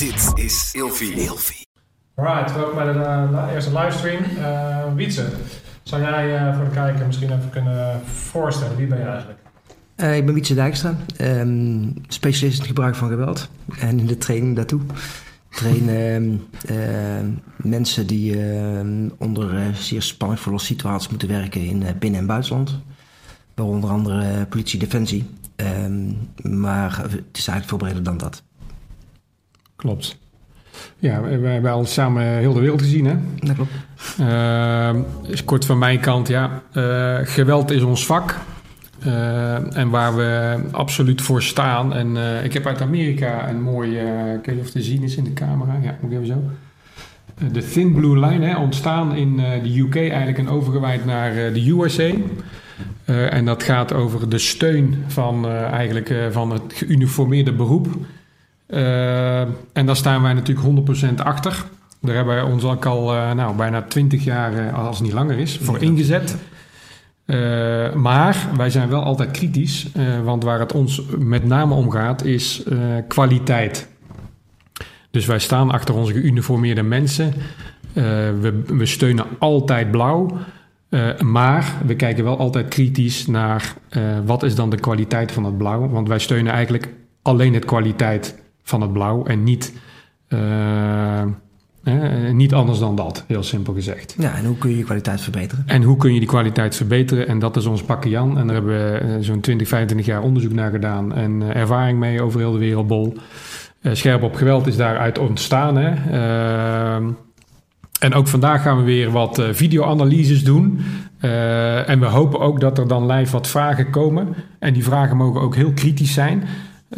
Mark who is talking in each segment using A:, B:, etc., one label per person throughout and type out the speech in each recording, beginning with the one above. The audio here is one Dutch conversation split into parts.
A: Dit is Ilfie. Ilfie.
B: Alright, welkom bij de eh, eerste livestream. Uh, Wietse, zou jij eh, voor de kijker misschien even kunnen voorstellen? Wie ben je eigenlijk?
C: Uh, ik ben Wietse Dijkstra, um, specialist in het gebruik van geweld en in de training daartoe. Trainen mensen die onder zeer spanningvolle situaties moeten werken in binnen- en buitenland. Waaronder andere politie, defensie. Um, maar het is eigenlijk veel breder dan dat.
D: Klopt. Ja, we hebben al samen heel de wereld gezien, hè?
C: Dat klopt.
D: Uh, kort van mijn kant, ja. Uh, geweld is ons vak. Uh, en waar we absoluut voor staan. En ik heb uit Amerika een mooi... ik weet niet of het te zien is in de camera. Ja, moet even zo. De Thin Blue Line, hè, ontstaan in de UK eigenlijk en overgewijd naar de USA. en dat gaat over de steun van, eigenlijk, van het geuniformeerde beroep... Uh, en daar staan wij natuurlijk 100% achter. Daar hebben wij ons ook al uh, nou, bijna 20 jaar, uh, als het niet langer is, voor ingezet. maar wij zijn wel altijd kritisch, want waar het ons met name om gaat is kwaliteit. Dus wij staan achter onze geuniformeerde mensen. We, we, steunen altijd blauw. maar we kijken wel altijd kritisch naar wat is dan de kwaliteit van het blauw. Want wij steunen eigenlijk alleen het kwaliteit van het blauw en niet, uh, eh, niet anders dan dat, heel simpel gezegd.
C: Ja, en hoe kun je je kwaliteit verbeteren?
D: En hoe kun je die kwaliteit verbeteren? En dat is ons pakken Jan. En daar hebben we eh, zo'n 20, 25 jaar onderzoek naar gedaan en ervaring mee over heel de wereldbol. Uh, scherp op geweld is daaruit ontstaan. Hè? en ook vandaag gaan we weer wat videoanalyses doen. en we hopen ook dat er dan live wat vragen komen. En die vragen mogen ook heel kritisch zijn.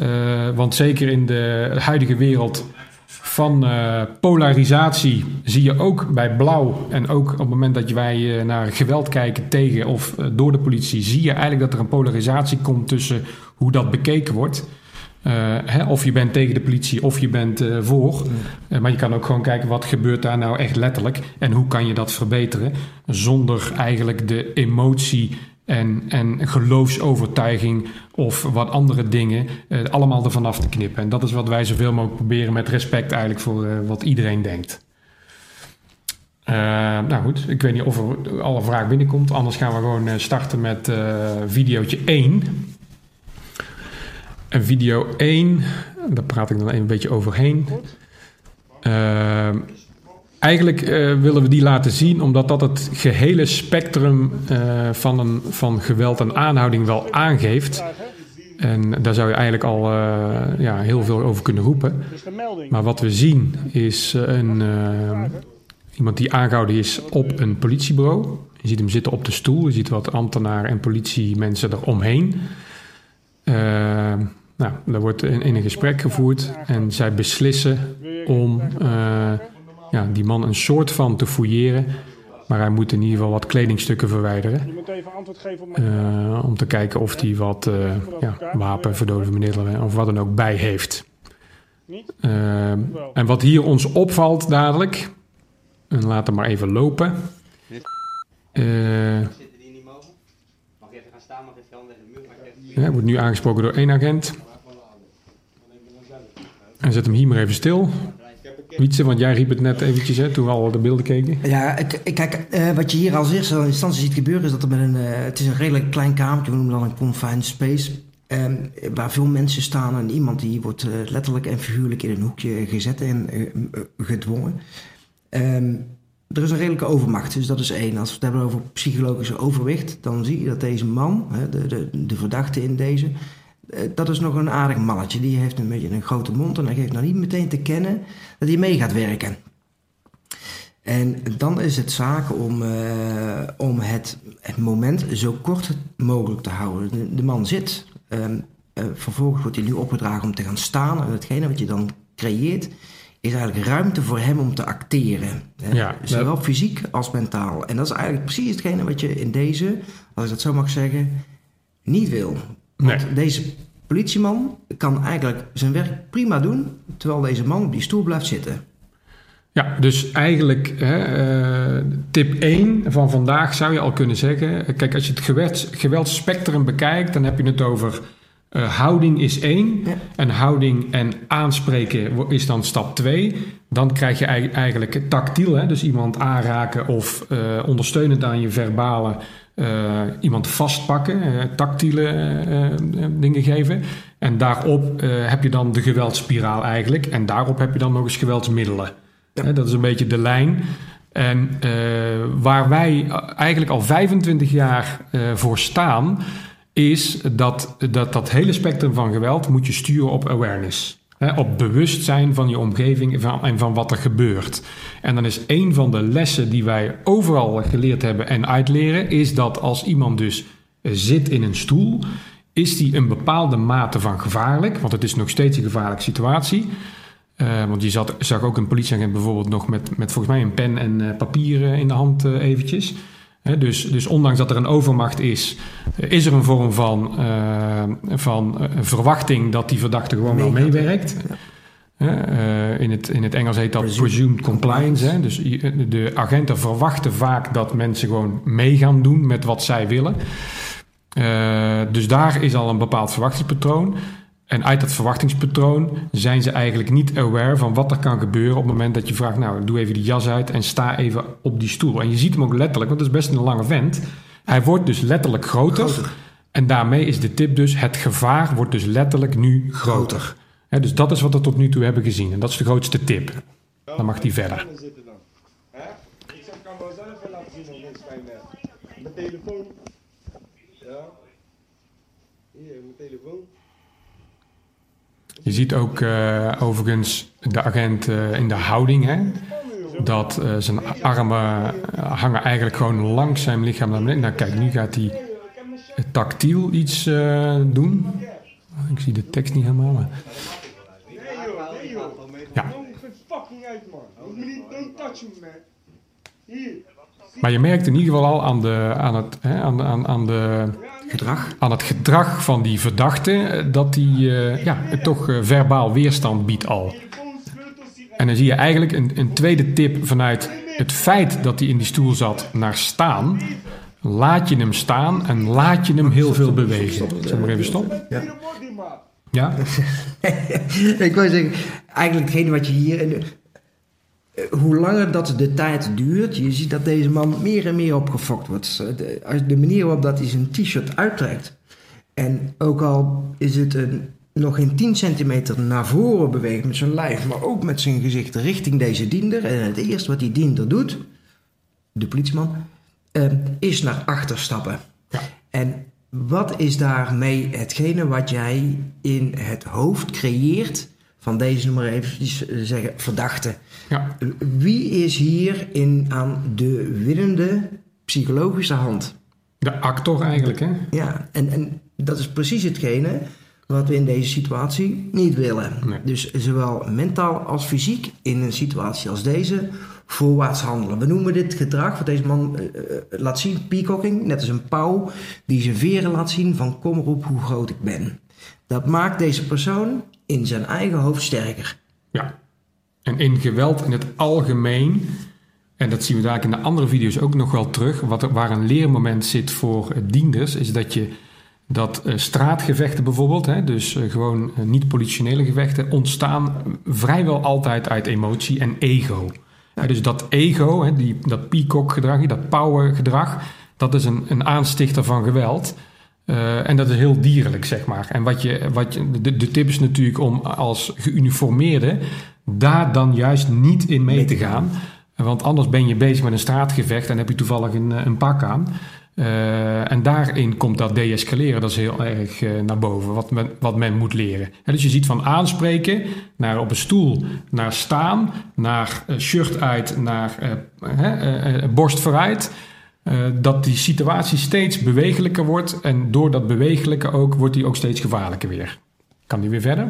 D: Uh, want zeker in de huidige wereld van uh, polarisatie zie je ook bij blauw en ook op het moment dat wij uh, naar geweld kijken tegen of door de politie, zie je eigenlijk dat er een polarisatie komt tussen hoe dat bekeken wordt. Hè, of je bent tegen de politie of je bent voor. maar je kan ook gewoon kijken wat gebeurt daar nou echt letterlijk en hoe kan je dat verbeteren zonder eigenlijk de emotie en, en geloofsovertuiging of wat andere dingen, uh, allemaal ervan af te knippen. En dat is wat wij zoveel mogelijk proberen met respect eigenlijk voor uh, wat iedereen denkt. Uh, nou goed, ik weet niet of er alle vraag binnenkomt. Anders gaan we gewoon starten met videootje 1. En video 1, daar praat ik dan een beetje overheen. Eigenlijk uh, willen we die laten zien, omdat dat het gehele spectrum uh, van, een, van geweld en aanhouding wel aangeeft. En daar zou je eigenlijk al uh, ja, heel veel over kunnen roepen. Maar wat we zien is een, iemand die aangehouden is op een politiebureau. Je ziet hem zitten op de stoel. Je ziet wat ambtenaren en politiemensen eromheen. nou, daar wordt in, een gesprek gevoerd en zij beslissen om ja, die man een soort van te fouilleren. Maar hij moet in ieder geval wat kledingstukken verwijderen. Je moet even antwoord geven op uh, om te kijken of hij wat uh, ja, wapen, verdovende middelen of wat dan ook bij heeft. Uh, en wat hier ons opvalt dadelijk. En laat hem maar even lopen. Hij wordt nu aangesproken door één agent. En zet hem hier maar even stil. Wietse, want jij riep het net eventjes hè, toen we al de beelden keken.
C: Ja, kijk, uh, wat je hier als eerste in instantie ziet gebeuren... is dat er met een... Uh, het is een redelijk klein kamertje, we noemen dat een confined space... Um, waar veel mensen staan en iemand die wordt uh, letterlijk en figuurlijk in een hoekje gezet en gedwongen. Um, er is een redelijke overmacht, dus dat is één. Als we het hebben over psychologische overwicht, dan zie je dat deze man, de, de, de verdachte in deze, eh, dat is nog een aardig mannetje. Die heeft een beetje een grote mond en hij geeft nou niet meteen te kennen dat hij mee gaat werken. En dan is het zaak om, uh, om het, het, moment zo kort mogelijk te houden. De, man zit, um, uh, vervolgens wordt hij nu opgedragen om te gaan staan. En hetgene wat je dan creëert, is eigenlijk ruimte voor hem om te acteren. Ja, Zowel fysiek als mentaal. En dat is eigenlijk precies hetgene wat je in deze, als ik dat zo mag zeggen, niet wil. Want nee. deze politieman kan eigenlijk zijn werk prima doen, terwijl deze man op die stoel blijft zitten.
D: Ja, dus eigenlijk hè, uh, tip 1 van vandaag zou je al kunnen zeggen. Kijk, als je het geweld, geweldspectrum bekijkt, dan heb je het over Eh, houding is één.
C: Ja.
D: En houding en aanspreken is dan stap twee. Dan krijg je ei- eigenlijk tactiel, hè? dus iemand aanraken of eh, ondersteunend aan je verbale eh, iemand vastpakken, eh, tactiele eh, dingen geven. En daarop heb je dan de geweldsspiraal eigenlijk. En daarop heb je dan nog eens geweldsmiddelen.
C: Ja.
D: Dat is een beetje de lijn. En waar wij eigenlijk al 25 jaar voor staan, is dat, dat dat hele spectrum van geweld moet je sturen op awareness. Op bewustzijn van je omgeving van, en van wat er gebeurt. En dan is een van de lessen die wij overal geleerd hebben en uitleren, is dat als iemand dus eh, zit in een stoel, is die een bepaalde mate van gevaarlijk, want het is nog steeds een gevaarlijke situatie. Eh, want je zat, zag ook een politieagent bijvoorbeeld nog met, met volgens mij een pen en eh, papier in de hand eventjes. Dus, dus ondanks dat er een overmacht is, is er een vorm van, eh, van eh, verwachting dat die verdachte gewoon wel meewerkt. Eh, in, het, in het Engels heet dat
C: Presumed
D: presumed compliance. Hè? Dus de agenten verwachten vaak dat mensen gewoon mee gaan doen met wat zij willen. Dus daar is al een bepaald verwachtingspatroon. En uit dat verwachtingspatroon zijn ze eigenlijk niet aware van wat er kan gebeuren op het moment dat je vraagt, nou doe even die jas uit en sta even op die stoel. En je ziet hem ook letterlijk, want het is best een lange vent. Hij wordt dus letterlijk groter.
C: Groter.
D: En daarmee is de tip dus, het gevaar wordt dus letterlijk nu groter. Hè, dus dat is wat we tot nu toe hebben gezien. En dat is de grootste tip. Dan mag die verder.
E: Zitten dan. Hè? Ik kan wel zelf even laten zien. Mijn telefoon. Ja. Hier, mijn telefoon.
D: Je ziet ook eh, overigens de agent eh, in de houding. Hè? Dat eh, zijn armen hangen eigenlijk gewoon langs zijn lichaam naar beneden. Nou kijk, nu gaat hij tactiel iets doen. Ik zie de tekst niet helemaal. Maar... Ja. Maar je merkt in ieder geval al aan, de, aan, het, hè, aan, aan, aan, de,
C: Gedrag.
D: aan het gedrag van die verdachte... eh, dat hij eh, ja, toch eh, verbaal weerstand biedt al. En dan zie je eigenlijk een, een tweede tip vanuit het feit dat hij in die stoel zat naar staan. Laat je hem staan en laat je hem heel veel bewegen. Zullen we maar even stoppen?
C: Ja.
D: Ja?
C: ik wou zeggen, eigenlijk hetgene wat je hier... eh, hoe langer dat de tijd duurt, je ziet dat deze man meer en meer opgefokt wordt. De, de manier waarop dat hij zijn t-shirt uittrekt. En ook al is het een, nog geen 10 centimeter naar voren beweegt met zijn lijf, maar ook met zijn gezicht richting deze diender. En het eerste wat die diender doet, de politieman, eh, is naar achter stappen.
D: Ja.
C: En wat is daarmee hetgene wat jij in het hoofd creëert van deze, noem maar even zeggen, verdachte?
D: ja.
C: Wie is hier in, aan de winnende psychologische hand?
D: De actor eigenlijk, hè?
C: Ja, en, en dat is precies hetgene wat we in deze situatie niet willen.
D: Nee.
C: Dus zowel mentaal als fysiek in een situatie als deze voorwaarts handelen. We noemen dit gedrag wat deze man eh, eh, laat zien, peacocking, net als een pauw die zijn veren laat zien van kom erop hoe groot ik ben. Dat maakt deze persoon in zijn eigen hoofd sterker.
D: Ja. En in geweld in het algemeen, en dat zien we daar in de andere video's ook nog wel terug, wat er, waar een leermoment zit voor eh, dienders, is dat je dat eh, straatgevechten bijvoorbeeld, hè, dus eh, gewoon niet-politionele gevechten, ontstaan vrijwel altijd uit emotie en ego. Dus dat ego, hè, die, dat peacock-gedrag, dat power-gedrag, dat is een, een aanstichter van geweld. Eh, en dat is heel dierlijk, zeg maar. En wat je, wat je, de, de tip is natuurlijk om als geuniformeerde daar dan juist niet in mee te gaan. Want anders ben je bezig met een straatgevecht en heb je toevallig een, eh, een pak aan. Eh, en daarin komt dat deescaleren, dat is heel erg naar boven, wat men, wat men moet leren. Hè, dus je ziet van aanspreken naar op een stoel, naar staan, naar shirt uit, naar borst vooruit. Eh, dat die situatie steeds bewegelijker wordt. En door dat bewegelijke ook, wordt die ook steeds gevaarlijker weer. Kan die weer verder?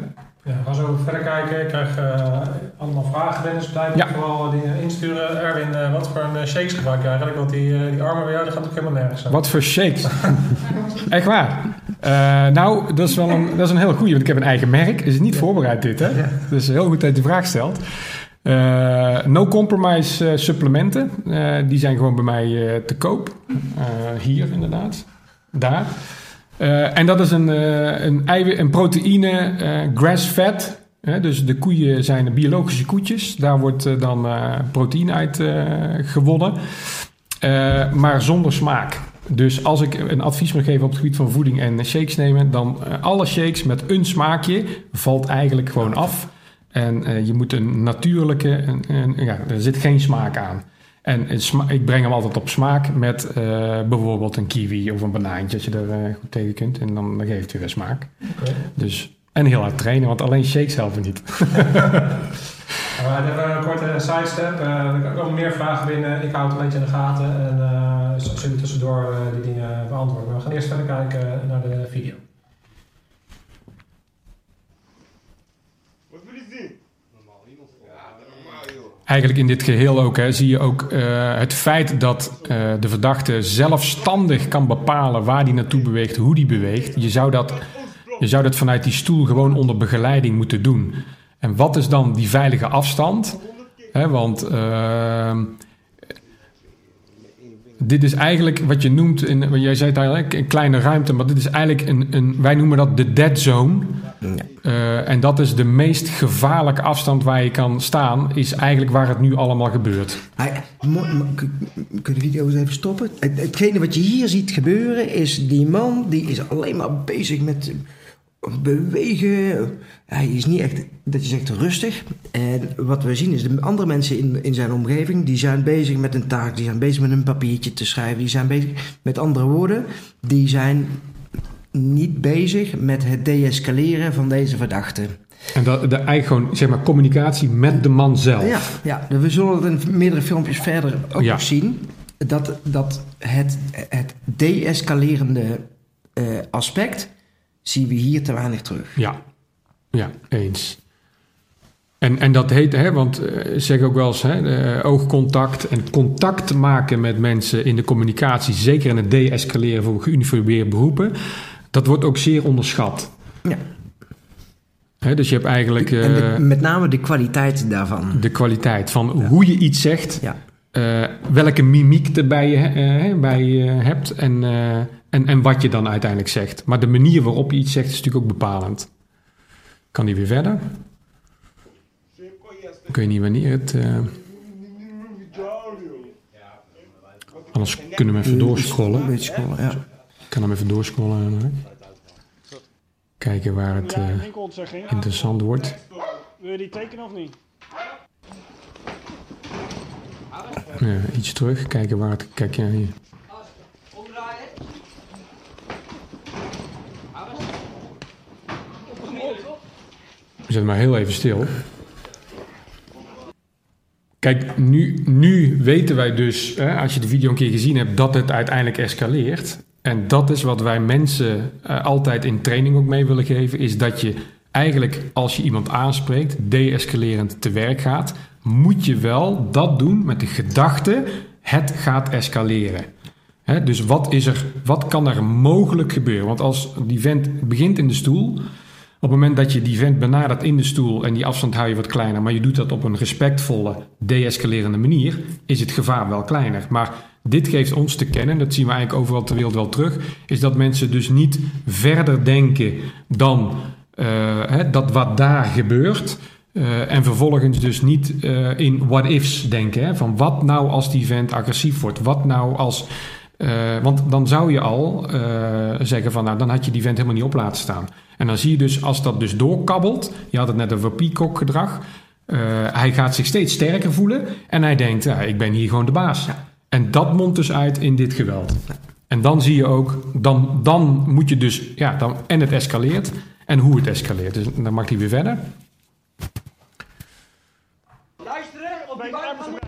B: Ja, we gaan zo verder kijken. Ik krijg eh, allemaal vragen binnen, dus blijf
D: Ja.
B: vooral dingen insturen. Erwin, eh, wat voor een eh, shakes gebruik je eigenlijk? Want die, eh, die armen bij jou, die gaan ook helemaal nergens.
D: Wat voor shakes? Echt waar? Eh, nou, dat is wel een, dat is een heel goeie, want ik heb een eigen merk. Het is niet voorbereid dit, hè? Dus heel goed dat je de vraag stelt. Eh, no compromise eh, supplementen. Eh, die zijn gewoon bij mij te koop. Hier inderdaad. Daar. En dat is een, een, eiwit, een proteïne grass-fed. Hè, dus de koeien zijn biologische koetjes. Daar wordt dan proteïne uit gewonnen. Eh, maar zonder smaak. Dus als ik een advies moet geven op het gebied van voeding en shakes nemen, dan alle shakes met een smaakje valt eigenlijk gewoon af. En eh, je moet een natuurlijke, ja, er zit geen smaak aan. En ik breng hem altijd op smaak met eh, bijvoorbeeld een kiwi of een banaantje, als je er eh, goed tegen kunt. En dan, dan geeft het weer smaak. Dus, en heel hard trainen, want alleen shakes helpen niet.
B: Uh, even een korte sidestep. Uh, er komen meer vragen binnen. Ik hou het een beetje in de gaten. En uh, zullen tussendoor die dingen beantwoorden. Maar we gaan eerst verder kijken naar de video.
E: Wat wil je zien? Normaal iemand Ja, normaal joh.
D: Eigenlijk in dit geheel ook hè, zie je ook eh, het feit dat eh, de verdachte zelfstandig kan bepalen waar hij naartoe beweegt, hoe die beweegt. Je zou, dat, je zou dat vanuit die stoel gewoon onder begeleiding moeten doen. En wat is dan die veilige afstand? Hè, want ehm, dit is eigenlijk wat je noemt, in, jij zei het eigenlijk, een kleine ruimte, maar dit is eigenlijk een, een wij noemen dat de dead zone. Uh, en dat is de meest gevaarlijke afstand waar je kan staan, is eigenlijk waar het nu allemaal gebeurt.
C: Hij, kun je de video eens even stoppen? Het, hetgene wat je hier ziet gebeuren is die man die is alleen maar bezig met bewegen. Hij is niet echt, dat je zegt, rustig. En wat we zien is de andere mensen in, in zijn omgeving, die zijn bezig met een taak, die zijn bezig met een papiertje te schrijven, die zijn bezig, met andere woorden, die zijn niet bezig met het deescaleren van deze verdachte.
D: En dat, de, eigenlijk gewoon, zeg maar, communicatie met de man zelf.
C: Ja, ja we zullen het in meerdere filmpjes verder ook
D: Ja.
C: zien. Dat, dat het, het deescalerende eh, aspect zien we hier te weinig terug.
D: Ja, ja eens. En, en dat heet, hè, want eh, zeg ook wel eens, hè, eh, oogcontact en contact maken met mensen in de communicatie, zeker in het deescaleren voor geuniformeerde beroepen, dat wordt ook zeer onderschat.
C: Ja.
D: Hè, dus je hebt eigenlijk
C: en
D: eh,
C: de- met name de kwaliteit daarvan.
D: de kwaliteit van hoe je iets zegt,
C: Ja.
D: welke mimiek erbij je bij je hebt en, en, en wat je dan uiteindelijk zegt. Maar de manier waarop je iets zegt is natuurlijk ook bepalend. Kan die weer verder? Ik weet niet wanneer het... eh, anders kunnen we even
C: Een
D: doorscrollen.
C: beetje scrollen, ja.
D: Ik kan hem even doorscrollen. hè. Kijken waar het eh, interessant wordt.
F: Wil je die tekenen of niet?
D: Ja, iets terug, kijken waar het... Kijk, ja, hier. Zet maar heel even stil. Kijk, nu, nu weten wij dus, hè, als je de video een keer gezien hebt, dat het uiteindelijk escaleert. En dat is wat wij mensen eh, altijd in training ook mee willen geven, is dat je eigenlijk als je iemand aanspreekt, deescalerend te werk gaat, moet je wel dat doen met de gedachte, het gaat escaleren. Hè, dus wat, is er, wat kan er mogelijk gebeuren? Want als die vent begint in de stoel, het moment dat je die vent benadert in de stoel en die afstand hou je wat kleiner, maar je doet dat op een respectvolle, deescalerende manier, is het gevaar wel kleiner. Maar dit geeft ons te kennen, dat zien we eigenlijk overal ter wereld wel terug, is dat mensen dus niet verder denken dan eh, hè, dat wat daar gebeurt. eh, en vervolgens dus niet eh, in what-ifs denken. Hè, van wat nou als die vent agressief wordt? Wat nou als. Eh, want dan zou je al eh, zeggen van nou, dan had je die vent helemaal niet op laten staan. En dan zie je dus als dat dus doorkabbelt. Je had het net over peacock gedrag. eh, hij gaat zich steeds sterker voelen. En hij denkt, ja, ik ben hier gewoon de baas. En dat mondt dus uit in dit geweld. En dan zie je ook, dan, dan moet je dus, ja, dan, en het escaleert. En hoe het escaleert. Dus dan mag hij weer verder.
G: Luisteren op die bank van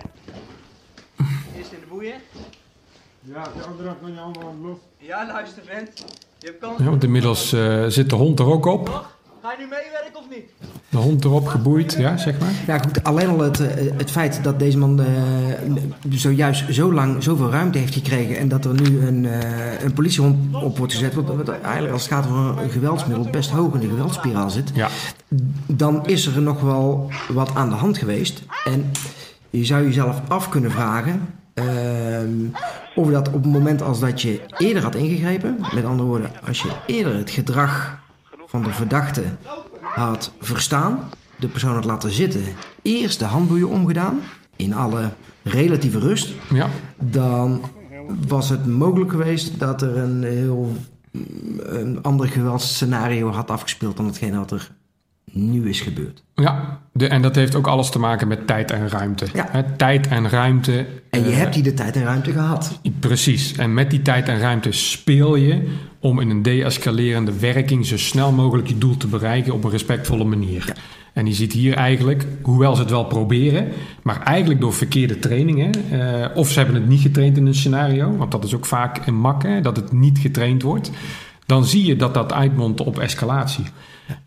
G: Eerst in de boeien.
E: Ja, de andere kan je allemaal los.
G: Ja, luister vent. Je hebt kans.
D: Ja, want inmiddels eh, zit de hond er ook op.
G: Ga je nu meewerken of niet?
D: De hond erop geboeid, ja, zeg maar.
C: Ja, goed, alleen al het, eh, het feit dat deze man eh, zojuist zo lang zoveel ruimte heeft gekregen en dat er nu een, eh, een politiehond op wordt gezet, wat, wat eigenlijk als het gaat om een geweldsmiddel best hoog in de geweldsspiraal zit,
D: Ja,
C: dan is er nog wel wat aan de hand geweest. En je zou jezelf af kunnen vragen, ehm, Of dat op het moment als dat je eerder had ingegrepen, met andere woorden, als je eerder het gedrag van de verdachte had verstaan, de persoon had laten zitten, eerst de handboeien omgedaan, in alle relatieve rust,
D: Ja,
C: dan was het mogelijk geweest dat er een heel een ander geweldsscenario had afgespeeld dan hetgeen wat er nu is gebeurd.
D: ja. De, en dat heeft ook alles te maken met tijd en ruimte.
C: Ja.
D: Tijd en ruimte.
C: En je
D: eh,
C: hebt hier de tijd en ruimte gehad.
D: Precies. En met die tijd en ruimte speel je om in een deescalerende werking zo snel mogelijk je doel te bereiken op een respectvolle manier. En je ziet hier eigenlijk, hoewel ze het wel proberen, maar eigenlijk door verkeerde trainingen, eh, of ze hebben het niet getraind in een scenario, want dat is ook vaak een mak, hè, dat het niet getraind wordt, dan zie je dat dat uitmondt op escalatie.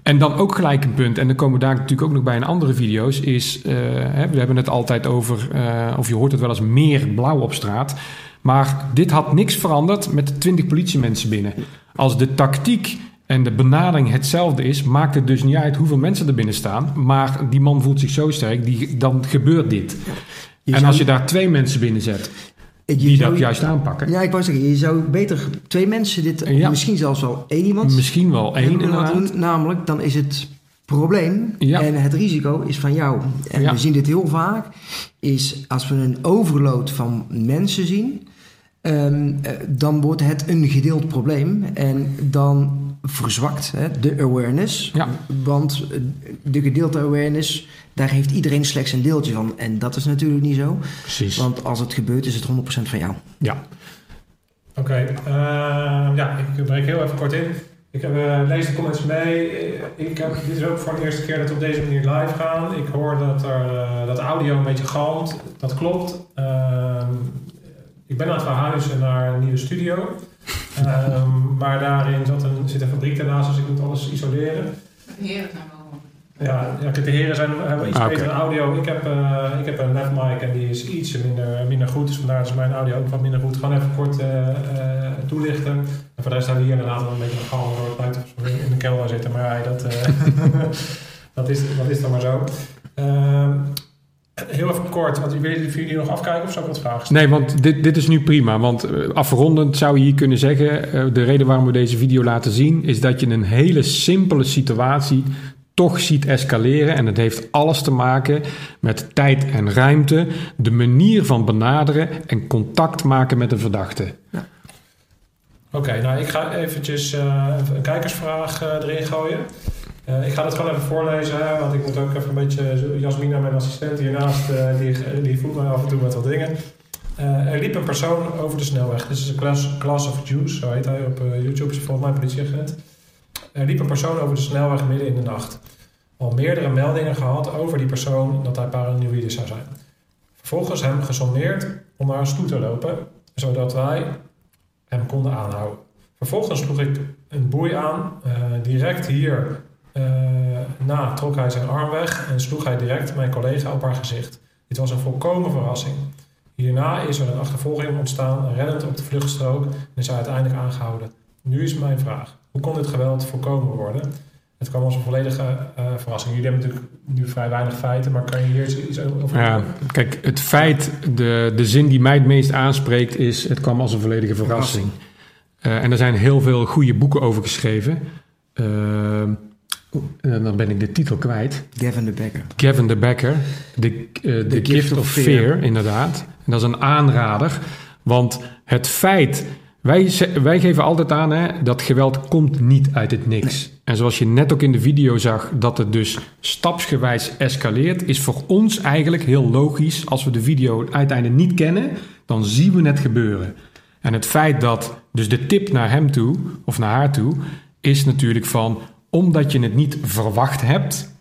D: En dan ook gelijk een punt, en dan komen we daar natuurlijk ook nog bij in andere video's, is, hè, we hebben het altijd over, eh, of je hoort het wel eens, meer blauw op straat. Maar dit had niks veranderd met de 20 politiemensen binnen. Als de tactiek en de benadering hetzelfde is, maakt het dus niet uit hoeveel mensen er binnen staan. Maar die man voelt zich zo sterk, die, dan gebeurt dit. En als je daar twee mensen binnen zet,
C: Je
D: die
C: zou-
D: dat juist aanpakken.
C: Ja, ik wou zeggen, je zou beter twee mensen dit,
D: Ja.
C: misschien zelfs wel één iemand,
D: Misschien wel één
C: doen. Namelijk, dan is het probleem
D: Ja.
C: en het risico is van jou. En
D: Ja.
C: we zien dit heel vaak, is als we een overload van mensen zien, ehm, eh, dan wordt het een gedeeld probleem en dan verzwakt hè, de awareness.
D: Ja.
C: Want eh, de gedeelte awareness, daar heeft iedereen slechts een deeltje van. En dat is natuurlijk niet zo.
D: Precies.
C: Want als het gebeurt, is het 100% van jou.
D: Ja.
B: Oké, eh, ja, ik breek heel even kort in. Ik heb, eh, lees de comments mee. Eh, Ik heb, dit is ook voor de eerste keer dat we op deze manier live gaan. Ik hoor dat, er, dat de audio een beetje galmt. Dat klopt. Ehm, ik ben aan het verhuizen naar een nieuwe studio. Ehm, maar daarin zat een, zit een fabriek ernaast, dus ik moet alles isoleren.
H: Heren zijn wel.
B: Ja, ja de heren zijn, hebben iets
D: Ah,
B: betere audio. Ik heb, eh, ik heb een left mic en die is iets minder, minder goed. Dus vandaar is mijn audio ook wat minder goed. Gewoon even kort eh, eh, toelichten. En voor de rest hebben we hier inderdaad wel een beetje een gal door het buiten in de kelder zitten. Maar ja, dat, eh, dat, is, dat is dan maar zo. Ehm, heel even kort, want wil je jullie nog afkijken of zou ik wat vragen stellen?
D: Nee, want dit, dit is nu prima. Want eh, afrondend zou je hier kunnen zeggen... eh, de reden waarom we deze video laten zien... is dat je een hele simpele situatie toch ziet escaleren. En het heeft alles te maken met tijd en ruimte... de manier van benaderen en contact maken met een verdachte.
B: Oké, nou ik ga eventjes eh, even een kijkersvraag erin gooien. Eh, ik ga dat gewoon even voorlezen, want ik moet ook even een beetje... zo- Jasmina, mijn assistent hiernaast, eh, die, die voelt mij af en toe met wat dingen. Eh, er liep een persoon over de snelweg. Dit is een class, of Jews, zo heet hij op eh, YouTube. Is volgens mij politieagent. Er liep een persoon over de snelweg midden in de nacht. Al meerdere meldingen gehad over die persoon dat hij paranoïde zou zijn. Vervolgens hem gesommeerd om naar ons toe te lopen, zodat wij hem konden aanhouden. Vervolgens sloeg ik een boei aan. Eh, direct hier eh, na trok hij zijn arm weg en sloeg hij direct mijn collega op haar gezicht. Dit was een volkomen verrassing. Hierna is er een achtervolging ontstaan, reddend op de vluchtstrook en is hij uiteindelijk aangehouden. Nu is mijn vraag: hoe kon dit geweld voorkomen worden? Het kwam als een volledige eh, verrassing. Jullie hebben natuurlijk nu vrij weinig feiten, maar kan je hier iets- over
D: Ja, kijk, het feit, de, de zin die mij het meest aanspreekt is... het kwam als een volledige verrassing. Eh, en er zijn heel veel goede boeken over geschreven. Ehm, en dan ben ik de titel kwijt.
C: Gavin de Becker.
D: Kevin de Becker, The, eh, the Gift, of Fear, inderdaad. En dat is een aanrader, want het feit... Wij, wij geven altijd aan, hè, dat geweld komt niet uit het niks. En zoals je net ook in de video zag, dat het dus stapsgewijs escaleert... is voor ons eigenlijk heel logisch. Als we de video uiteindelijk niet kennen, dan zien we het gebeuren. En het feit dat, dus de tip naar hem toe, of naar haar toe... is natuurlijk van, omdat je het niet verwacht hebt...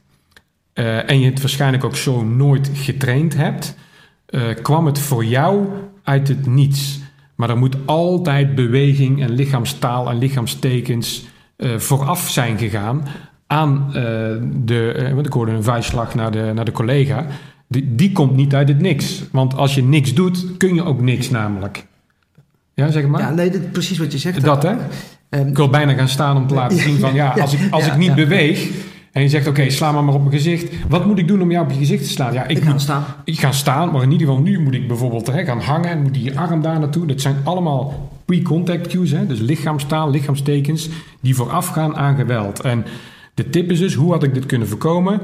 D: Eh, en je het waarschijnlijk ook zo nooit getraind hebt, eh, kwam het voor jou uit het niets. Maar er moet altijd beweging en lichaamstaal en lichaamstekens eh, vooraf zijn gegaan aan de, want ik hoorde een vuistslag naar de, naar de collega. Die, die komt niet uit het niks. Want als je niks doet, kun je ook niks namelijk. Ja, zeg maar.
C: Ja, nee, dit, precies wat je zegt.
D: dat hè?
C: Ehm,
D: Ik wil bijna gaan staan om te laten zien van ja, als ik, als ik niet beweeg En je zegt, oké, sla maar maar op mijn gezicht. Wat moet ik doen om jou op je gezicht te slaan? Ja,
C: Ik
D: ik,
C: ga staan.
D: ik ga staan, maar in ieder geval nu moet ik bijvoorbeeld hè, gaan hangen. En moet die arm daar naartoe. Dat zijn allemaal pre-contact cues. Hè, dus lichaamstaal, lichaamstekens die voorafgaan aan geweld. En de tip is dus, hoe had ik dit kunnen voorkomen?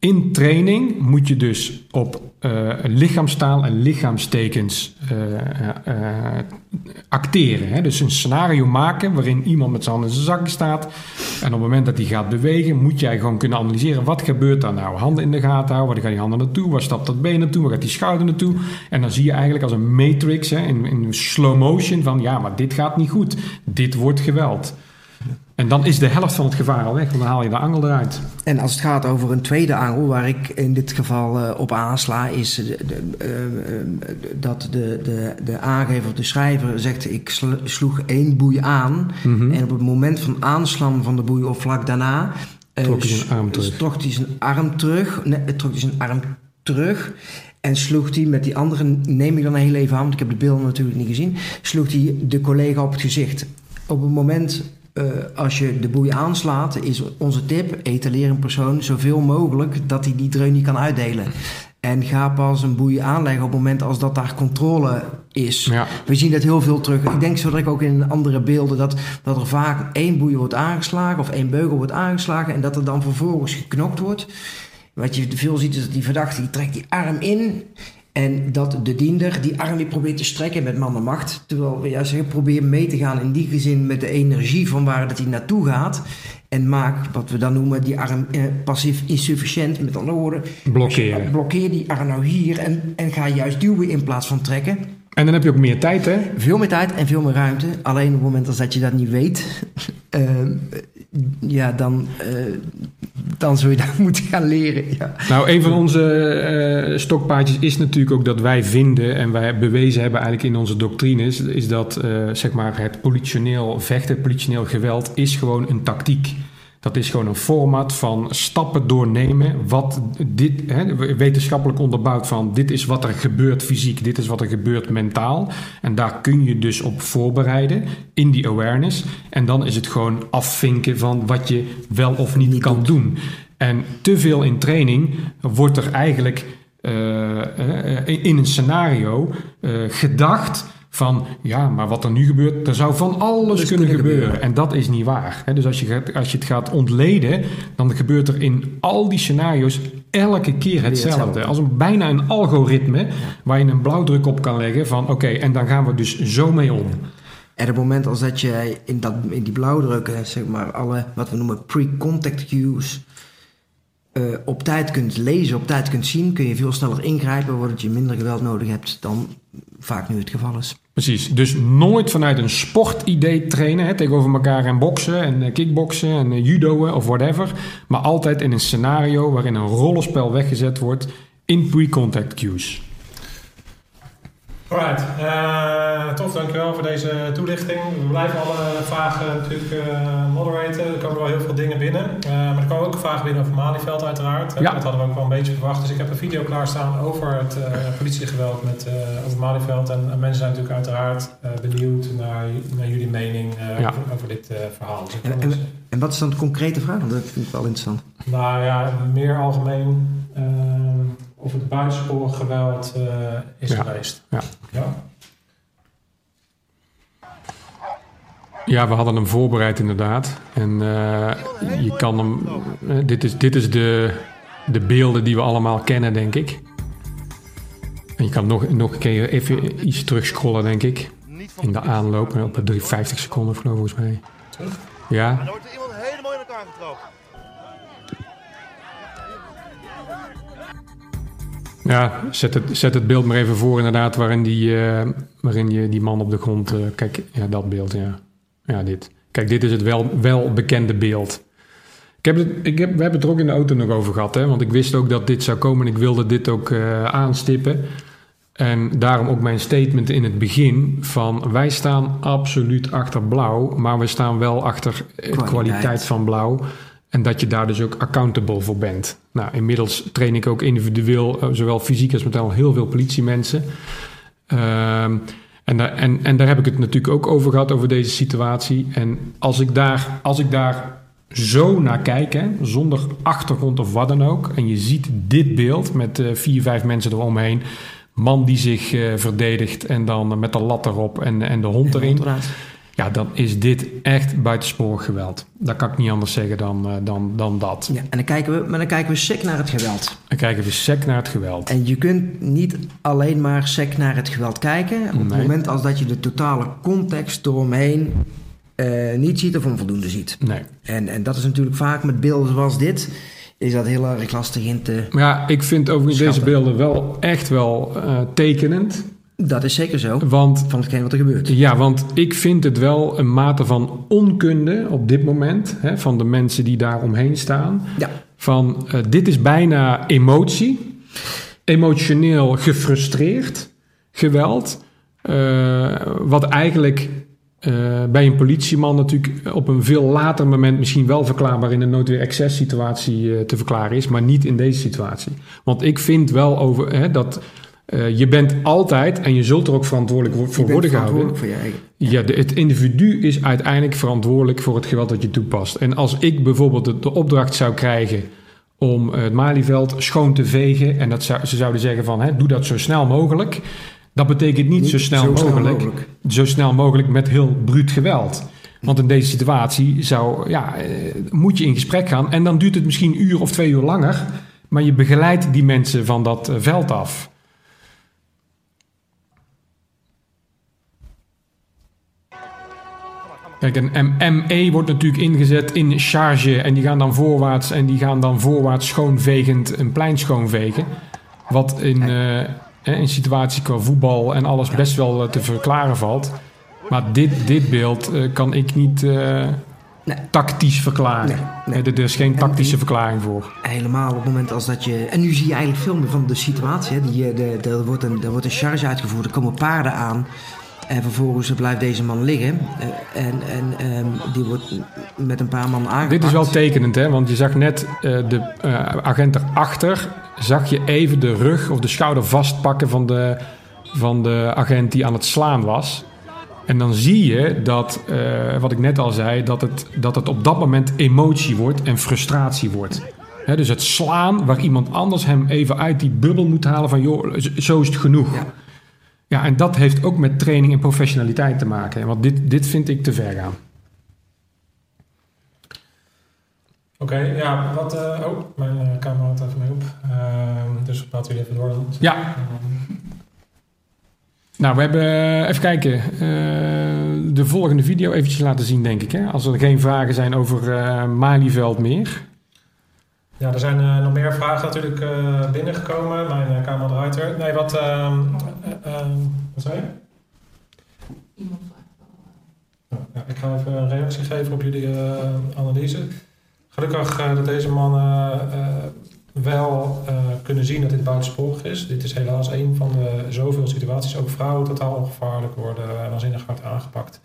D: In training moet je dus op eh, lichaamstaal en lichaamstekens eh, eh, acteren. Hè? Dus een scenario maken waarin iemand met zijn handen in zijn zakken staat. En op het moment dat hij gaat bewegen, moet jij gewoon kunnen analyseren. Wat gebeurt daar nou? Handen in de gaten houden. Waar gaan die handen naartoe? Waar stapt dat been naartoe? Waar gaat die schouder naartoe? En dan zie je eigenlijk als een matrix hè, in, in slow motion van... ja, maar dit gaat niet goed. Dit wordt geweld. En dan is de helft van het gevaar al weg. Want dan haal je de angel eruit.
C: En als het gaat over een tweede angel, waar ik in dit geval eh, op aansla, is de, de, eh, eh, dat de, de, de aangever de schrijver zegt: Ik sl- sloeg één boei aan.
D: Mhm.
C: En op het moment van aanslaan van de boei, of vlak daarna,
D: Trok hij zijn arm terug.
C: trok hij zijn arm terug. Nee, trok hij zijn arm terug. En sloeg hij met die andere, neem ik dan heel even aan, want ik heb de beelden natuurlijk niet gezien, sloeg hij de collega op het gezicht. Op het moment eh, als je de boei aanslaat, is onze tip: etaleer een persoon zoveel mogelijk dat hij die dreun niet kan uitdelen. En ga pas een boei aanleggen op het moment als dat daar controle is.
D: Ja.
C: We zien dat heel veel terug. Ik denk zo dat ik ook in andere beelden dat, dat er vaak één boei wordt aangeslagen of één beugel wordt aangeslagen en dat er dan vervolgens geknokt wordt. Wat je veel ziet is dat die verdachte die trekt die arm in en dat de diender die arm weer probeert te strekken met man en macht. Terwijl we juist zeggen, probeer mee te gaan in die zin met de energie van waar dat hij naartoe gaat. En maak wat we dan noemen die arm eh, passief insufficiënt. Met andere woorden,
D: Blokkeren.
C: blokkeer die arm nou hier en, en ga juist duwen in plaats van trekken.
D: En dan heb je ook meer tijd, hè?
C: Veel meer tijd en veel meer ruimte. Alleen op het moment dat je dat niet weet, ehm, ja, dan, eh, dan zul je dat moeten gaan leren. Ja.
D: Nou, een van onze eh, stokpaardjes is natuurlijk ook dat wij vinden en wij bewezen hebben eigenlijk in onze doctrines, is dat eh, zeg maar het politioneel vechten, politioneel geweld is gewoon een tactiek. Dat is gewoon een format van stappen doornemen. Wat dit hè, wetenschappelijk onderbouwd van dit is wat er gebeurt fysiek, dit is wat er gebeurt mentaal. En daar kun je dus op voorbereiden in die awareness. En dan is het gewoon afvinken van wat je wel of niet, kan doen. En te veel in training wordt er eigenlijk eh, eh, in een scenario eh, gedacht van ja, maar wat er nu gebeurt, er zou van alles
C: Dus
D: kunnen
C: kunnen
D: gebeuren.
C: gebeuren.
D: En dat is niet waar. Hè? Dus als je, als je het gaat ontleden, dan gebeurt er in al die scenario's elke keer hetzelfde.
C: hetzelfde.
D: Als een, bijna een algoritme waar je een blauwdruk op kan leggen van oké, en dan gaan we dus zo mee om.
C: En op het moment als dat je in, dat, in die blauwdrukken, zeg maar, alle wat we noemen pre-contact cues, eh, op tijd kunt lezen, op tijd kunt zien, kun je veel sneller ingrijpen, waardoor je minder geweld nodig hebt dan vaak nu het geval is.
D: Precies, dus nooit vanuit een sportidee trainen hè, tegenover elkaar en boksen en eh, kickboksen en eh, judoën of whatever. Maar altijd in een scenario waarin een rollenspel weggezet wordt in pre-contact cues.
B: Alright, eh, tof, dankjewel voor deze toelichting. We blijven alle vragen natuurlijk eh moderaten. Er komen wel heel veel dingen binnen. Eh, maar er komen ook vragen binnen over Malieveld uiteraard.
D: Ja.
B: Dat hadden we ook wel een beetje verwacht. Dus ik heb een video klaarstaan over het eh, politiegeweld met, eh, over Malieveld. En, en mensen zijn natuurlijk uiteraard eh, benieuwd naar, naar jullie mening eh,
D: Ja.
B: over, over dit eh, verhaal. Dus
C: En, en, en wat is dan de concrete vraag? Want dat vind ik wel interessant.
B: nou ja, meer algemeen eh, of het buitensporig geweld eh, is
D: Ja.
B: geweest.
D: Ja.
B: ja.
D: Ja, we hadden hem voorbereid inderdaad. En eh, je kan hem. eh, dit is, dit is de, de beelden die we allemaal kennen, denk ik. En je kan nog, nog een keer even iets terugscrollen, denk ik. In de aanloop, op de 350 seconden volgens mij. Ja,
H: Dan wordt er iemand helemaal in elkaar getrapt.
D: Ja, zet het, zet het beeld maar even voor inderdaad, waarin, die, eh, waarin je die man op de grond... eh, kijk, ja, dat beeld, ja. Ja, dit. Kijk, dit is het wel, wel bekende beeld. Ik heb het, ik heb, we hebben het er ook in de auto nog over gehad, hè. Want ik wist ook dat dit zou komen en ik wilde dit ook eh, aanstippen. En daarom ook mijn statement in het begin van... wij staan absoluut achter blauw, maar we staan wel achter de kwaliteit,
C: Kwaliteit.
D: van blauw... En dat je daar dus ook accountable voor bent. Nou, inmiddels train ik ook individueel, eh, zowel fysiek als mentaal, heel veel politiemensen. Ehm, en, daar, en, en daar heb ik het natuurlijk ook over gehad, over deze situatie. En als ik daar, als ik daar zo naar kijken, zonder achtergrond of wat dan ook. En je ziet dit beeld met eh, vier, vijf mensen eromheen. Man die zich eh, verdedigt en dan met de lat erop en, en de hond
C: En
D: erin. Ja, dan is dit echt buitensporig geweld. Dat kan ik niet anders zeggen dan, eh, dan, dan dat.
C: Ja, en dan kijken we, maar dan kijken we sec naar het geweld.
D: Dan kijken we sec naar het geweld.
C: En je kunt niet alleen maar sec naar het geweld kijken. Op het moment als dat je de totale context eromheen eh, niet ziet of onvoldoende ziet.
D: Nee.
C: En, en dat is natuurlijk vaak met beelden zoals dit, is dat heel erg lastig in te...
D: Maar ja, ik vind overigens deze beelden wel echt wel eh, tekenend.
C: Dat is zeker zo,
D: Want
C: van hetgeen wat er gebeurt.
D: Ja, want ik vind het wel een mate van onkunde op dit moment hè, van de mensen die daar omheen staan.
C: Ja.
D: Van eh, dit is bijna emotie, emotioneel gefrustreerd geweld, eh, wat eigenlijk eh, bij een politieman natuurlijk op een veel later moment misschien wel verklaarbaar in een noodweer excess situatie te verklaren is, maar niet in deze situatie. Want ik vind wel over hè, dat eh, je bent altijd en je zult er ook verantwoordelijk wo- voor
C: Je bent
D: worden gehouden.
C: verantwoordelijk voor je eigen.
D: Ja, de, het individu is uiteindelijk verantwoordelijk voor het geweld dat je toepast. En als ik bijvoorbeeld de, de opdracht zou krijgen om eh, het Malieveld schoon te vegen... en dat zou, ze zouden zeggen van, hè, doe dat zo snel mogelijk... dat betekent niet,
C: Niet
D: zo, snel,
C: zo snel
D: mogelijk, zo snel mogelijk met heel bruut geweld. Want in deze situatie zou, ja, eh, moet je in gesprek gaan... en dan duurt het misschien een uur of twee uur langer... maar je begeleidt die mensen van dat veld af... Kijk, een ME wordt natuurlijk ingezet in charge en die gaan dan voorwaarts en die gaan dan voorwaarts schoonvegend een plein schoonvegen. Wat in eh, een situatie qua voetbal en alles best wel eh, te verklaren valt. Maar dit, dit beeld eh, kan ik niet eh,
C: Nee.
D: tactisch verklaren.
C: Nee, nee.
D: Eh, Er is geen tactische verklaring voor.
C: Helemaal op het moment als dat je... En nu zie je eigenlijk veel meer van de situatie. Hè. Die, eh, de, er, wordt een, er wordt een charge uitgevoerd, er komen paarden aan. En vervolgens blijft deze man liggen. Eh, en en ehm, die wordt met een paar man aangepakt.
D: Dit is wel tekenend, hè? want je zag net eh, de eh, agent erachter, zag je even de rug of de schouder vastpakken van de, van de agent die aan het slaan was. En dan zie je dat, eh, wat ik net al zei, dat het, dat het op dat moment emotie wordt en frustratie wordt. Dus het slaan waar iemand anders hem even uit die bubbel moet halen van joh, zo is het genoeg.
C: Ja.
D: Ja, en dat heeft ook met training en professionaliteit te maken. Want dit, dit vind ik te ver gaan.
B: Oké, ja, wat... eh, oh, mijn eh, camera houdt even mee op. Ehm, dus praten jullie even door dan.
D: Ja, Nou, we hebben, eh, even kijken, de volgende video eventjes laten zien, denk ik. Hè? Als er geen vragen zijn over Malieveld meer.
B: Ja, er zijn eh, nog meer vragen natuurlijk eh, binnengekomen. Mijn uh, camera draait er. Nee, wat... ehm, eh, ehm, wat zei je? Oh, ja, ik ga even een reactie geven op jullie eh, analyse. Gelukkig eh, dat deze mannen eh, wel eh, kunnen zien dat dit buitensporig is. Dit is helaas een van de zoveel situaties. Ook vrouwen totaal ongevaarlijk worden en waanzinnig hard aangepakt.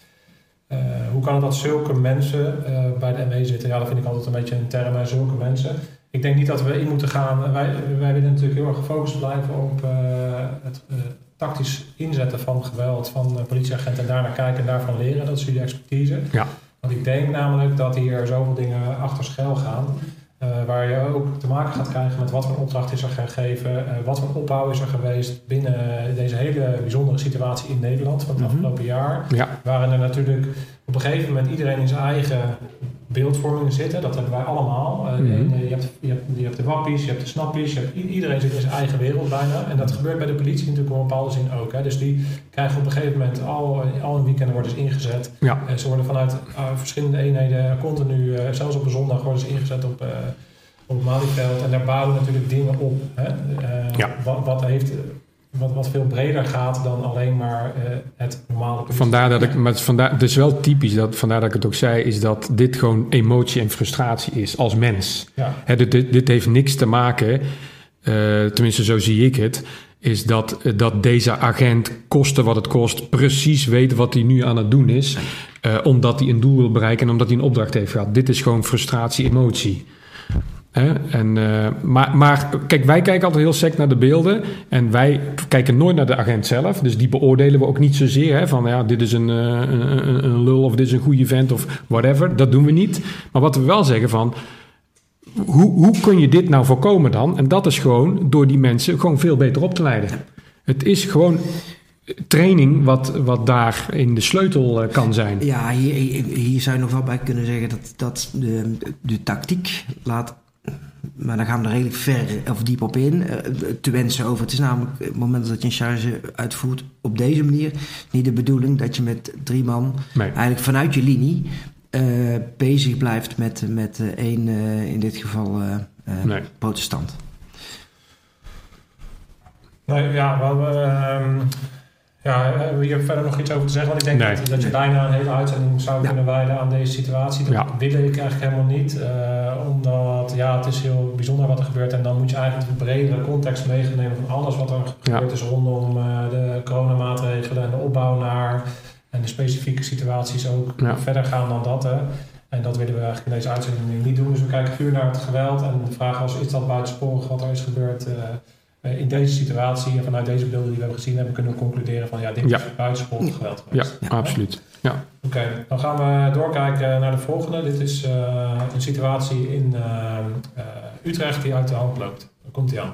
B: Eh, hoe kan het dat zulke mensen eh, bij de ME zitten? Ja, dat vind ik altijd een beetje een term, zulke mensen. Ik denk niet dat we in moeten gaan. Wij, wij willen natuurlijk heel erg gefocust blijven op eh, het eh, tactisch inzetten van geweld van politieagenten en daarnaar kijken en daarvan leren. Dat is jullie expertise.
D: Ja.
B: Want ik denk namelijk dat hier zoveel dingen achter schuil gaan. eh, waar je ook te maken gaat krijgen met wat voor opdracht is er gegeven, eh, wat voor opbouw is er geweest binnen deze hele bijzondere situatie in Nederland van het
C: Mhm.
B: afgelopen jaar.
D: Ja,
B: Waarin er natuurlijk op een gegeven moment iedereen in zijn eigen beeldvorming zitten. Dat hebben wij allemaal. Eh,
D: Mhm.
B: en, eh, je, hebt, je, hebt, je hebt de wappies, je hebt de snappies. Je hebt, iedereen zit in zijn eigen wereld bijna. En dat gebeurt bij de politie natuurlijk op een bepaalde zin ook. Hè. Dus die krijgen op een gegeven moment al, al een weekend worden ze ingezet.
D: ja.
B: Eh, ze worden vanuit eh, verschillende eenheden continu, eh, zelfs op een zondag, worden ze ingezet op, eh, op het Malieveld. En daar bouwen natuurlijk dingen op. Hè. Eh,
D: Ja.
B: wat, wat, heeft, wat, wat veel breder gaat dan alleen maar eh, het normale
D: Vandaar dat ik, maar het is, vandaar, het is wel typisch, dat, vandaar dat ik het ook zei, is dat dit gewoon emotie en frustratie is als mens.
B: Ja.
D: Hè, dit, dit, dit heeft niks te maken, eh, tenminste zo zie ik het, is dat, eh, dat deze agent, koste wat het kost, precies weet wat hij nu aan het doen is. omdat hij een doel wil bereiken en omdat hij een opdracht heeft gehad. Dit is gewoon frustratie, emotie. Hè? En, eh, maar, maar kijk, wij kijken altijd heel sec naar de beelden. En wij kijken nooit naar de agent zelf. Dus die beoordelen we ook niet zozeer. Hè, van ja, dit is een, eh, een, een, lul of dit is een goede vent of whatever. Dat doen we niet. Maar wat we wel zeggen van... Hoe, hoe kun je dit nou voorkomen dan? En dat is gewoon door die mensen gewoon veel beter op te leiden. Het is gewoon training wat, wat daar in de sleutel eh, kan zijn.
C: Ja, hier, hier- hier zou je nog wel bij kunnen zeggen dat, dat de, de tactiek laat. Maar dan gaan we er redelijk ver of diep op in. eh, te wensen over. Het is namelijk op het moment dat je een charge uitvoert op deze manier. niet de bedoeling dat je met drie man.
D: Nee.
C: eigenlijk vanuit je linie. eh, bezig blijft met, met eh, één, eh, in dit geval, eh, eh,
D: Nee.
C: protestant.
B: Nee, ja, we hebben, ehm, ja, hebben we hier verder nog iets over te zeggen? Want ik denk
D: Nee.
B: dat, dat je bijna een hele uitzending zou
C: Ja.
B: kunnen wijden aan deze situatie. Dat
D: Ja.
B: wil ik eigenlijk helemaal niet. eh, omdat, ja, het is heel bijzonder wat er gebeurt. En dan moet je eigenlijk de bredere context meenemen van alles wat er
D: Ja.
B: gebeurd is rondom eh, de coronamaatregelen en de opbouw naar... En de specifieke situaties ook verder gaan dan dat. Hè. En dat willen we eigenlijk in deze uitzending niet doen. Dus we kijken puur naar het geweld. En de vraag was, is dat buitensporig wat er is gebeurd... eh, eh, in deze situatie en vanuit deze beelden die we hebben gezien hebben, kunnen we concluderen van ja, dit
D: Ja.
B: is buitensporig geweld
D: Ja,
B: geweest.
D: absoluut. Ja.
B: Oké, dan gaan we doorkijken naar de volgende. Dit is eh, een situatie in eh, eh, Utrecht die uit de hand loopt. Daar komt hij aan.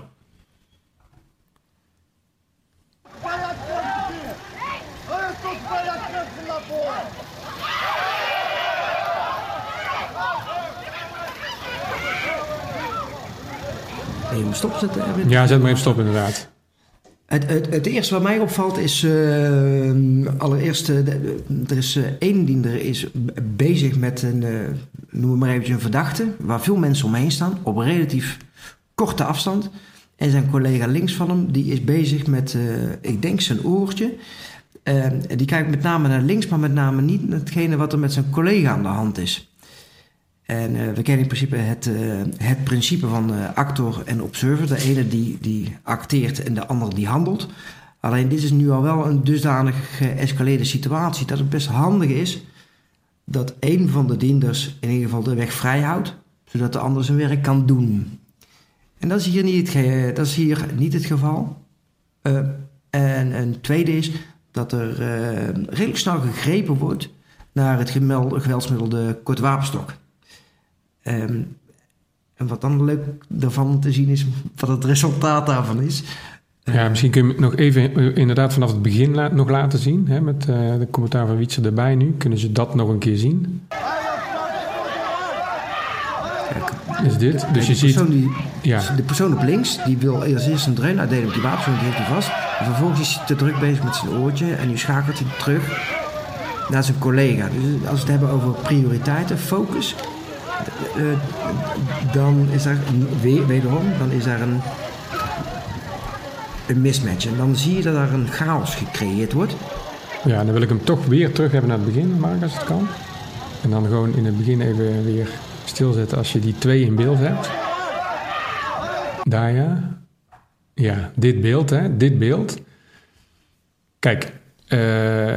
C: Even stopzetten,
D: ja, zet maar even stop inderdaad.
C: Het, het, het eerste wat mij opvalt is, eh, allereerst, er is eh, één diender is bezig met een, eh, noem maar eventjes een verdachte, waar veel mensen omheen staan, op relatief korte afstand. En zijn collega links van hem, die is bezig met, ik denk zijn oortje. Die kijkt met name naar links, maar met name niet naar hetgene wat er met zijn collega aan de hand is. En eh, we kennen in principe het, eh, het principe van eh, actor en observer. De ene die, die acteert en de ander die handelt. Alleen dit is nu al wel een dusdanig geëscaleerde situatie dat het best handig is dat een van de dienders in ieder geval de weg vrij houdt, zodat de ander zijn werk kan doen. En dat is hier niet het, dat is hier niet het geval. En een tweede is dat er redelijk snel gegrepen wordt naar het geweldsmiddel de kortwapenstok. Ehm, en wat dan leuk daarvan te zien is, wat het resultaat daarvan is.
D: Ja, misschien kun je nog even eh, inderdaad vanaf het begin la- nog laten zien. Hè, met eh, de commentaar van Wietse erbij nu. Kunnen ze dat nog een keer zien? Is dit? Dus je
C: de,
D: ziet...
C: persoon die,
D: Ja,
C: de persoon op links, die wil als eerst een dreun uitdelen met die wapen, die heeft hij vast. En vervolgens is hij te druk bezig met zijn oortje en nu schakelt hij terug naar zijn collega. Dus als we het hebben over prioriteiten, focus, eh, dan is daar een- dan is daar een, een mismatch. En dan zie je dat daar een chaos gecreëerd wordt.
D: ja, dan wil ik hem toch weer terug hebben naar het begin, Mark, als het kan. En dan gewoon in het begin even weer stilzetten als je die twee in beeld hebt. Daar ja. Ja, dit beeld, hè. Dit beeld. Kijk, eh,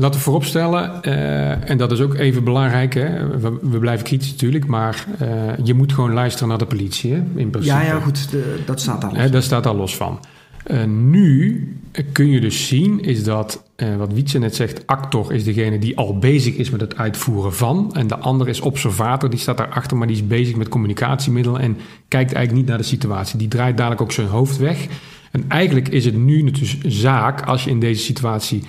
D: laten we vooropstellen, eh, en dat is ook even belangrijk, hè. We, we blijven kritisch natuurlijk, maar eh, je moet gewoon luisteren naar de politie, hè, in principe.
C: Ja, ja, goed, de- dat staat al.
D: Hè, daar staat al los van. Eh, nu kun je dus zien, is dat, wat Wietse net zegt, actor is degene die al bezig is met het uitvoeren van. En de andere is observator, die staat daarachter, maar die is bezig met communicatiemiddelen en kijkt eigenlijk niet naar de situatie. Die draait dadelijk ook zijn hoofd weg. En eigenlijk is het nu dus zaak, als je in deze situatie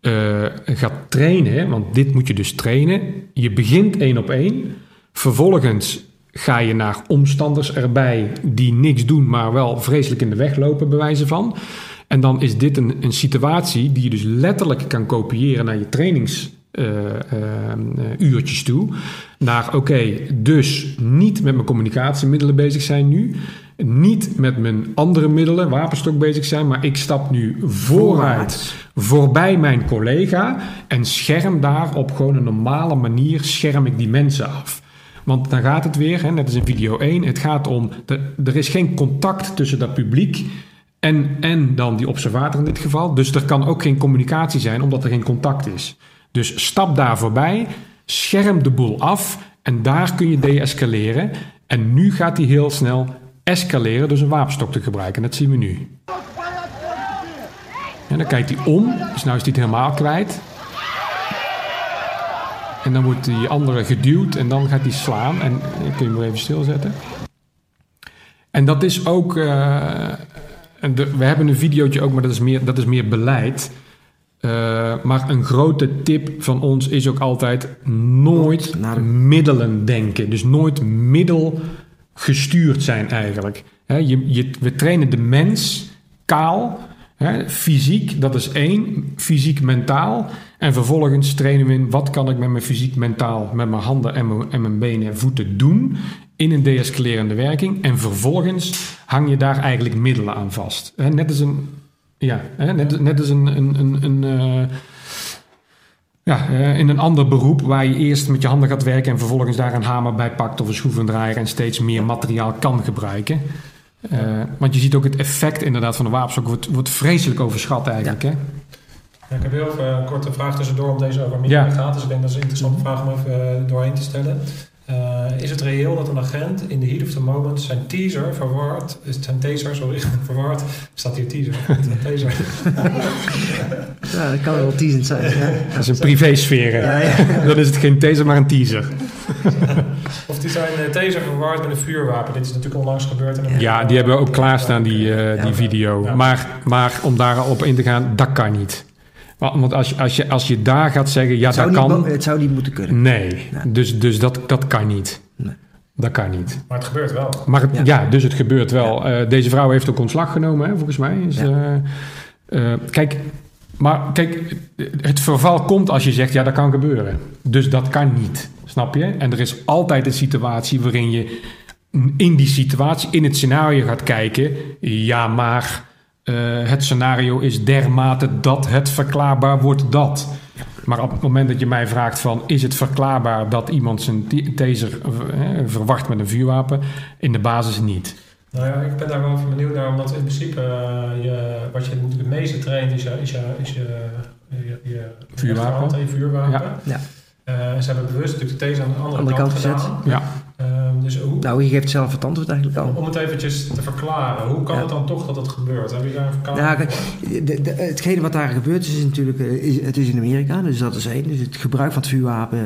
D: eh, gaat trainen, want dit moet je dus trainen. Je begint één op één. Vervolgens ga je naar omstanders erbij die niks doen, maar wel vreselijk in de weg lopen, bij wijze van. En dan is dit een, een situatie die je dus letterlijk kan kopiëren naar je trainingsuurtjes toe. Naar oké, dus niet met mijn communicatiemiddelen bezig zijn nu. Niet met mijn andere middelen, wapenstok bezig zijn, maar ik stap nu vooruit voorbij mijn collega en scherm daar op gewoon een normale manier scherm ik die mensen af. Want dan gaat het weer, hè, net als in video 1, het gaat om, de, er is geen contact tussen dat publiek en, en dan die observator in dit geval. Dus er kan ook geen communicatie zijn omdat er geen contact is. Dus stap daar voorbij, scherm de boel af en daar kun je deescaleren. En nu gaat hij heel snel escaleren door zijn wapenstok te gebruiken. En dat zien we nu. En dan kijkt hij om, dus nu is hij het helemaal kwijt. En dan wordt die andere geduwd en dan gaat hij slaan. En ik kun je hem even stilzetten. En dat is ook. eh, de- we hebben een videootje ook, maar dat is meer, dat is meer beleid. Eh, maar een grote tip van ons is ook altijd nooit
C: Naar de-
D: middelen denken. Dus nooit middelgestuurd zijn eigenlijk. Je, je, we trainen de mens kaal, fysiek, dat is één, fysiek-mentaal. En vervolgens trainen we in wat kan ik met mijn fysiek-mentaal, met mijn handen en mijn, en mijn benen en voeten doen in een deescalerende werking. En vervolgens hang je daar eigenlijk middelen aan vast. Net als een, ja, hè, net, net als een, een, een, een eh, ja, eh, in een ander beroep waar je eerst met je handen gaat werken en vervolgens daar een hamer bij pakt of een schroevendraaier en steeds meer materiaal kan gebruiken. Eh, want je ziet ook het effect inderdaad van de wapenstok wordt, wordt vreselijk overschat eigenlijk. Hè?
B: Ja, ik heb heel even een korte vraag tussendoor om deze over middelen
D: Ja.
B: gaat. Dus ik denk dat is een interessante vraag om even eh, doorheen te stellen. Eh, is het reëel dat een agent in the heat of the moment zijn teaser verward, is zijn taser, sorry, verward, staat hier teaser, taser.
C: Ja, dat kan wel teasend zijn. Ja.
D: Dat is een privésfeer.
C: Ja, ja.
D: Dan is het geen taser, maar een teaser.
B: Of die zijn eh, taser verward met een vuurwapen. Dit is natuurlijk onlangs gebeurd. in een-
D: Ja, die hebben we ook klaarstaan, die, eh,
C: Ja.
D: die video.
B: Ja.
D: Maar, maar om daar al op in te gaan, dat kan niet. Want als je, als je, als je daar gaat zeggen, ja,
C: Het zou
D: dat
C: niet
D: kan.
C: Het zou niet moeten kunnen.
D: Nee,
C: Nee.
D: dus, dus dat, dat kan niet.
C: Nee.
D: Dat kan niet.
B: Maar het gebeurt wel.
D: Maar het-
C: Ja.
D: ja. dus het gebeurt wel. Eh, deze vrouw heeft ook ontslag genomen, hè, volgens mij. Is,
C: Ja.
D: eh, eh, kijk, maar kijk, het verval komt als je zegt, ja, dat kan gebeuren. Dus dat kan niet, snap je? En er is altijd een situatie waarin je in die situatie, in het scenario gaat kijken. Ja, maar eh, het scenario is dermate dat het verklaarbaar wordt dat. Maar op het moment dat je mij vraagt van... is het verklaarbaar dat iemand zijn taser eh, verwacht met een vuurwapen? In de basis niet.
B: Nou ja, ik ben daar wel van benieuwd naar, omdat in principe eh, je, wat je het meeste traint is je, is je, is je, je, je
D: Vuurwapen.
B: je.
D: Ja.
C: Ja.
B: Eh, ze hebben bewust natuurlijk de taser aan de andere,
C: Andere
B: kant,
C: kant gezet.
B: gedaan.
D: Ja.
B: Ehm, dus hoe,
C: Nou, je geeft zelf het antwoord eigenlijk al.
B: om het eventjes te verklaren, hoe kan
C: Ja.
B: het dan toch dat het gebeurt? Heb je daar een verklaring
C: de, de, hetgene wat daar gebeurt is, is natuurlijk, eh, is, het is in Amerika, dus dat is één. Dus het gebruik van het vuurwapen,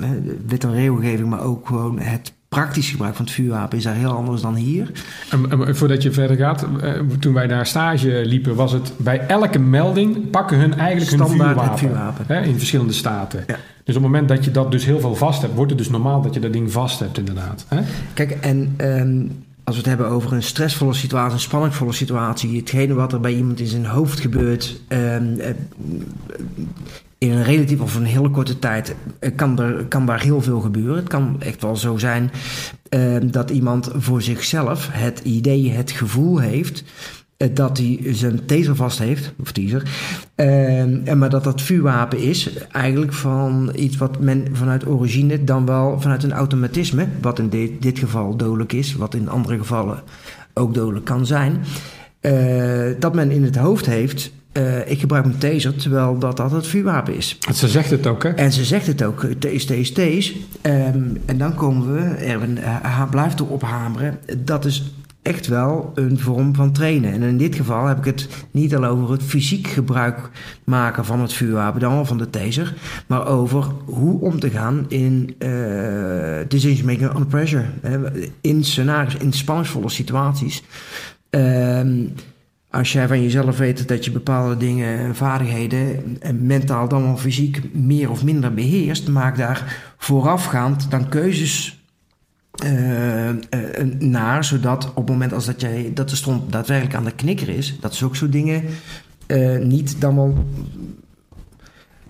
C: eh, wet en regelgeving, maar ook gewoon het praktisch gebruik van het vuurwapen is daar heel anders dan hier.
D: En, en voordat je verder gaat, eh, toen wij daar stage liepen, was het bij elke melding pakken hun eigenlijk hun
C: Standaard
D: vuurwapen.
C: het vuurwapen.
D: Hè, in verschillende staten.
C: Ja.
D: Dus op het moment dat je dat dus heel veel vast hebt, wordt het dus normaal dat je dat ding vast hebt, inderdaad. Hè?
C: Kijk, en ehm, als we het hebben over een stressvolle situatie, een spanningvolle situatie, hetgene wat er bij iemand in zijn hoofd gebeurt, ehm, eh, in een relatief of een hele korte tijd, eh, kan, er, kan daar heel veel gebeuren. Het kan echt wel zo zijn ehm, dat iemand voor zichzelf het idee, het gevoel heeft. eh, Dat hij zijn taser vast heeft, of teaser. En maar dat dat vuurwapen is eigenlijk van iets wat men vanuit origine dan wel vanuit een automatisme, wat in dit, dit geval dodelijk is, wat in andere gevallen ook dodelijk kan zijn, eh, dat men in het hoofd heeft, eh, ik gebruik mijn taser, terwijl dat, dat het vuurwapen is.
D: Ze zegt het ook, hè?
C: En ze zegt het ook, taste, taste, taste. Ehm, en dan komen we, Erwin uh, blijft erop hameren, dat is echt wel een vorm van trainen. En in dit geval heb ik het niet al over het fysiek gebruik maken van het vuurwapen, dan wel van de taser, maar over hoe om te gaan in uh, decision making under pressure. In scenario's, in spanningsvolle situaties. Um, als jij van jezelf weet dat je bepaalde dingen en vaardigheden, en mentaal dan wel fysiek, meer of minder beheerst, maak daar voorafgaand dan keuzes uh, uh, naar, zodat op het moment als dat, jij, dat de stond daadwerkelijk aan de knikker is, dat zulke soort dingen uh, niet dan wel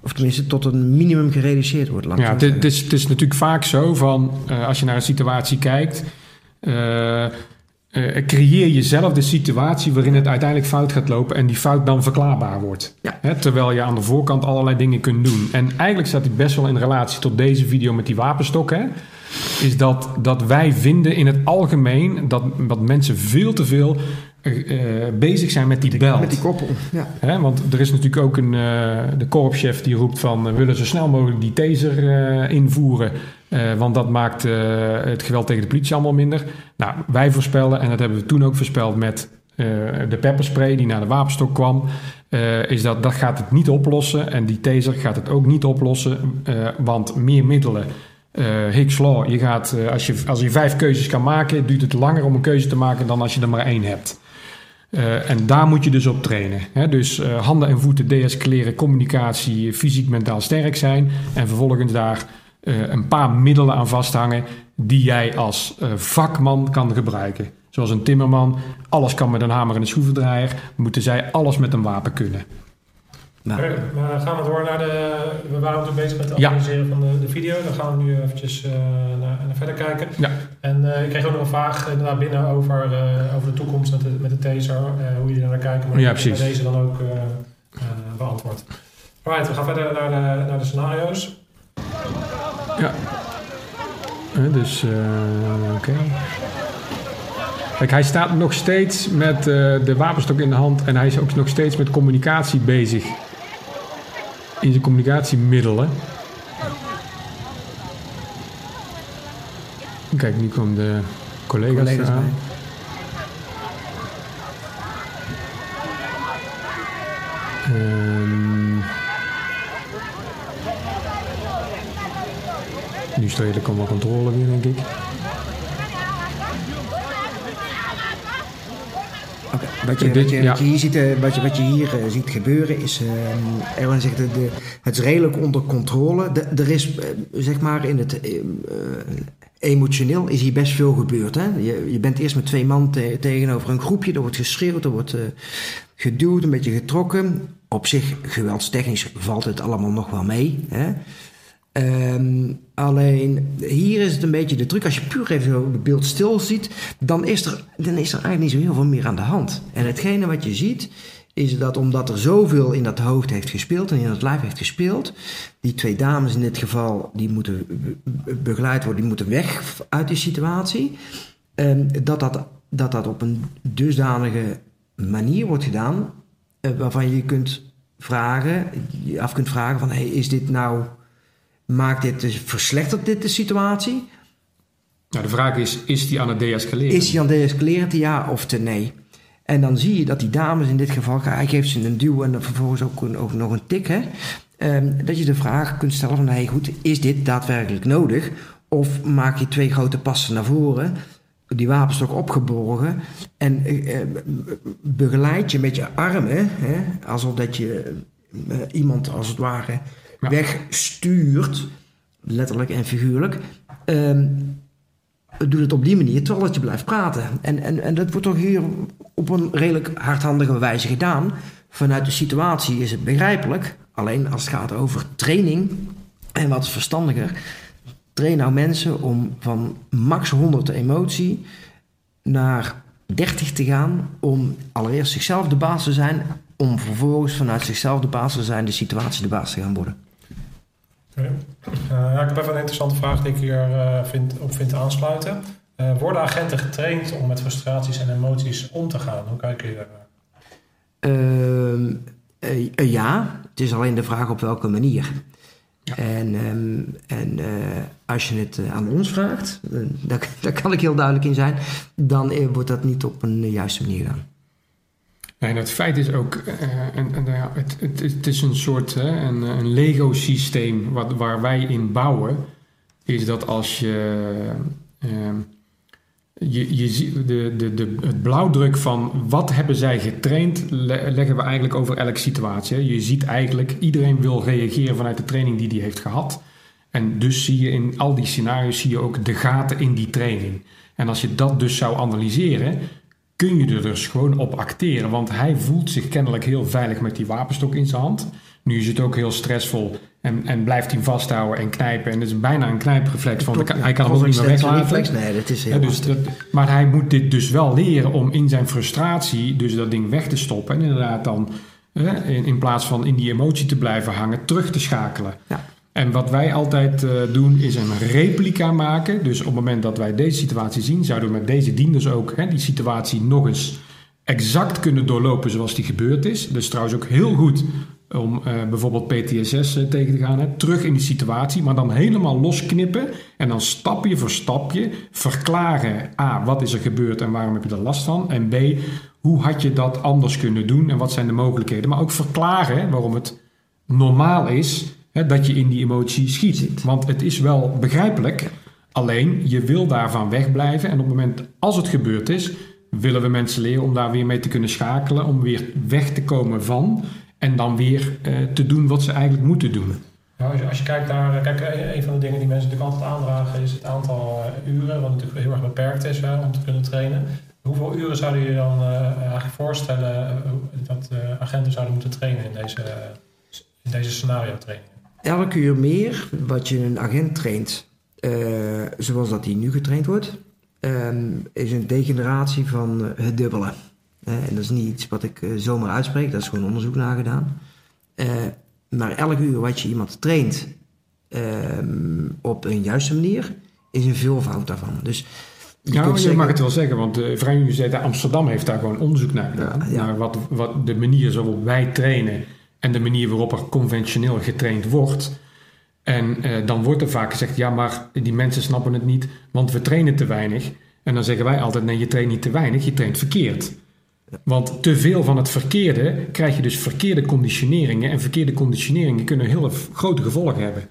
C: of tenminste tot een minimum gereduceerd wordt.
D: Ja, het, het, is, het is natuurlijk vaak zo van, uh, als je naar een situatie kijkt, uh, creëer jezelf de situatie waarin het uiteindelijk fout gaat lopen en die fout dan verklaarbaar wordt.
C: Ja.
D: Terwijl je aan de voorkant allerlei dingen kunt doen. En eigenlijk staat dit best wel in relatie tot deze video met die wapenstok. Hè? Is dat, dat wij vinden in het algemeen dat, dat mensen veel te veel uh, bezig zijn met die, belt.
C: Met die koppel, ja.
D: Hè, want er is natuurlijk ook een, uh, de korpschef die roept van... we willen zo snel mogelijk die taser invoeren. Eh, want dat maakt eh, het geweld tegen de politie allemaal minder. Nou, wij voorspellen, en dat hebben we toen ook voorspeld met eh, de pepperspray die naar de wapenstok kwam, is dat dat gaat het niet oplossen. En die taser gaat het ook niet oplossen, want meer middelen. Hicks Law, je gaat, als, je, als je vijf keuzes kan maken, duurt het langer om een keuze te maken dan als je er maar één hebt. En daar moet je dus op trainen. Hè? Dus handen en voeten deescaleren, communicatie, fysiek, mentaal sterk zijn. En vervolgens daar eh, een paar middelen aan vasthangen die jij als eh, vakman kan gebruiken. Zoals een timmerman, alles kan met een hamer en een schroevendraaier. Moeten zij alles met een wapen kunnen.
C: Nou,
B: Oké, maar gaan we door naar de... We waren natuurlijk bezig met het
D: Ja.
B: organiseren van de, de video. Dan gaan we nu eventjes eh, naar, naar verder kijken.
D: Ja.
B: En eh, ik kreeg ook nog een vraag inderdaad binnen over, eh, over de toekomst met de, met de taser. eh, hoe jullie naar kijken. Maar
D: Ja, precies.
B: deze dan ook eh, eh, beantwoord. Alright, we gaan verder naar de, naar de scenario's.
D: Ja. Dus, eh, oké. Kijk, hij staat nog steeds met eh, de wapenstok in de hand en hij is ook nog steeds met communicatie bezig. In zijn communicatiemiddelen. Kijk, nu komen de collega's,
C: collega's
D: eraan.
C: bij.
D: Nu de allemaal controle weer, denk ik.
C: Wat, je, wat, je,
D: ja.
C: wat je hier ziet, eh, wat je, wat je hier eh, ziet gebeuren is, eh Erwin zegt, de, de- het is redelijk onder controle. De- er is, eh, zeg maar, in het eh, eh, emotioneel is hier best veel gebeurd. Hè? Je, je bent eerst met twee man te- tegenover een groepje, er wordt geschreeuwd, er wordt eh, geduwd, een beetje getrokken. Op zich, geweldstechnisch valt het allemaal nog wel mee. Hè? Ehm, alleen hier is het een beetje de truc. Als je puur even het beeld stil ziet, dan is, er, dan is er eigenlijk niet zo heel veel meer aan de hand. En hetgene wat je ziet, is dat omdat er zoveel in dat hoofd heeft gespeeld en in dat lijf heeft gespeeld, die twee dames in dit geval, die moeten be- begeleid worden, die moeten weg uit die situatie, ehm, dat, dat, dat dat op een dusdanige manier wordt gedaan, eh, waarvan je kunt vragen, je af kunt vragen van, hey, is dit nou Maakt dit, de- verslechtert dit de situatie?
D: Nou, de vraag is, is die aan het deescaleren?
C: Is hij aan het deescaleren te ja of te nee? En dan zie je dat die dames in dit geval, hij geeft ze een duw en dan vervolgens ook, een- ook nog een tik. Hè? Ehm, dat je de vraag kunt stellen van, hey, goed, is dit daadwerkelijk nodig? Of maak je twee grote passen naar voren, die wapenstok opgeborgen en eh, eh, begeleid je met je armen, hè? alsof dat je eh, iemand als het ware
D: Ja.
C: wegstuurt, letterlijk en figuurlijk. Ehm, doe het op die manier terwijl dat je blijft praten. En, en, en dat wordt toch hier op een redelijk hardhandige wijze gedaan. Vanuit de situatie is het begrijpelijk. Alleen als het gaat over training en wat is verstandiger. Train nou mensen om van max 100 emotie naar 30 te gaan. Om allereerst zichzelf de baas te zijn. Om vervolgens vanuit zichzelf de baas te zijn, de situatie de baas te gaan worden.
B: Eh, ja, ik heb even een interessante vraag die ik hier eh, vind, op vind aansluiten. Eh, worden agenten getraind om met frustraties en emoties om te gaan? Hoe kijken jullie daar?
C: Ehm, eh, eh, ja, het is alleen de vraag op welke manier. En, ehm, en als je het aan ons vraagt, daar, daar kan ik heel duidelijk in zijn, dan wordt dat niet op een juiste manier gedaan.
D: Nee, en het feit is ook, eh, en, en, nou ja, het, het, is een soort hè, een, Lego-systeem wat, waar wij in bouwen. Is dat als je, ehm, je, je de, de, de, het blauwdruk van wat hebben zij getraind, le- leggen we eigenlijk over elke situatie. Je ziet eigenlijk, iedereen wil reageren vanuit de training die hij heeft gehad. En dus zie je in al die scenario's zie je ook de gaten in die training. En als je dat dus zou analyseren, kun je er dus gewoon op acteren. Want hij voelt zich kennelijk heel veilig met die wapenstok in zijn hand. Nu is het ook heel stressvol en, en blijft hij hem vasthouden en knijpen. En het is bijna een knijpreflex, want hij kan- hij kan hem ook niet meer weglaten.
C: Reflex, nee, dat is heel
D: Ja, dus dat, maar hij moet dit dus wel leren om in zijn frustratie dus dat ding weg te stoppen. En inderdaad dan, in, in plaats van in die emotie te blijven hangen, terug te schakelen.
C: Ja.
D: En wat wij altijd eh, doen is een replica maken. Dus op het moment dat wij deze situatie zien, zouden we met deze dienders ook hè, die situatie nog eens exact kunnen doorlopen zoals die gebeurd is. Dus trouwens ook heel goed om eh, bijvoorbeeld PTSS eh, tegen te gaan. Hè. Terug in die situatie, maar dan helemaal losknippen. En dan stapje voor stapje verklaren: A, wat is er gebeurd en waarom heb je er last van? En B, hoe had je dat anders kunnen doen en wat zijn de mogelijkheden? Maar ook verklaren waarom het normaal is hè, dat je in die emotie schiet. Want het is wel begrijpelijk, alleen je wil daarvan wegblijven. En op het moment als het gebeurd is, willen we mensen leren om daar weer mee te kunnen schakelen, om weer weg te komen van en dan weer eh, te doen wat ze eigenlijk moeten doen.
B: Nou, als, je, als je kijkt naar, kijk, een van de dingen die mensen natuurlijk altijd aandragen is het aantal eh, uren, wat natuurlijk heel erg beperkt is hè, om te kunnen trainen. Hoeveel uren zouden je dan eh, eigenlijk voorstellen eh, dat eh, agenten zouden moeten trainen in deze, in deze scenario trainingen?
C: Elk uur meer wat je een agent traint, eh, zoals dat hij nu getraind wordt, ehm, is een degeneratie van het dubbele. En dat is niet iets wat ik eh, zomaar uitspreek, daar is gewoon onderzoek naar gedaan. Eh, maar elk uur wat je iemand traint ehm, op een juiste manier, is een veelvoud daarvan. Dus je kunt
D: je
C: zeggen-
D: mag het wel zeggen, want de Vrije Universiteit Amsterdam heeft daar gewoon onderzoek naar gedaan.
C: Ja, ja.
D: Naar wat, wat de manier zoals wij trainen en de manier waarop er conventioneel getraind wordt. En eh, dan wordt er vaak gezegd, ja, maar die mensen snappen het niet, want we trainen te weinig. En dan zeggen wij altijd, nee, je traint niet te weinig, je traint verkeerd. Want te veel van het verkeerde krijg je dus verkeerde conditioneringen. En verkeerde conditioneringen kunnen hele v- grote gevolgen hebben.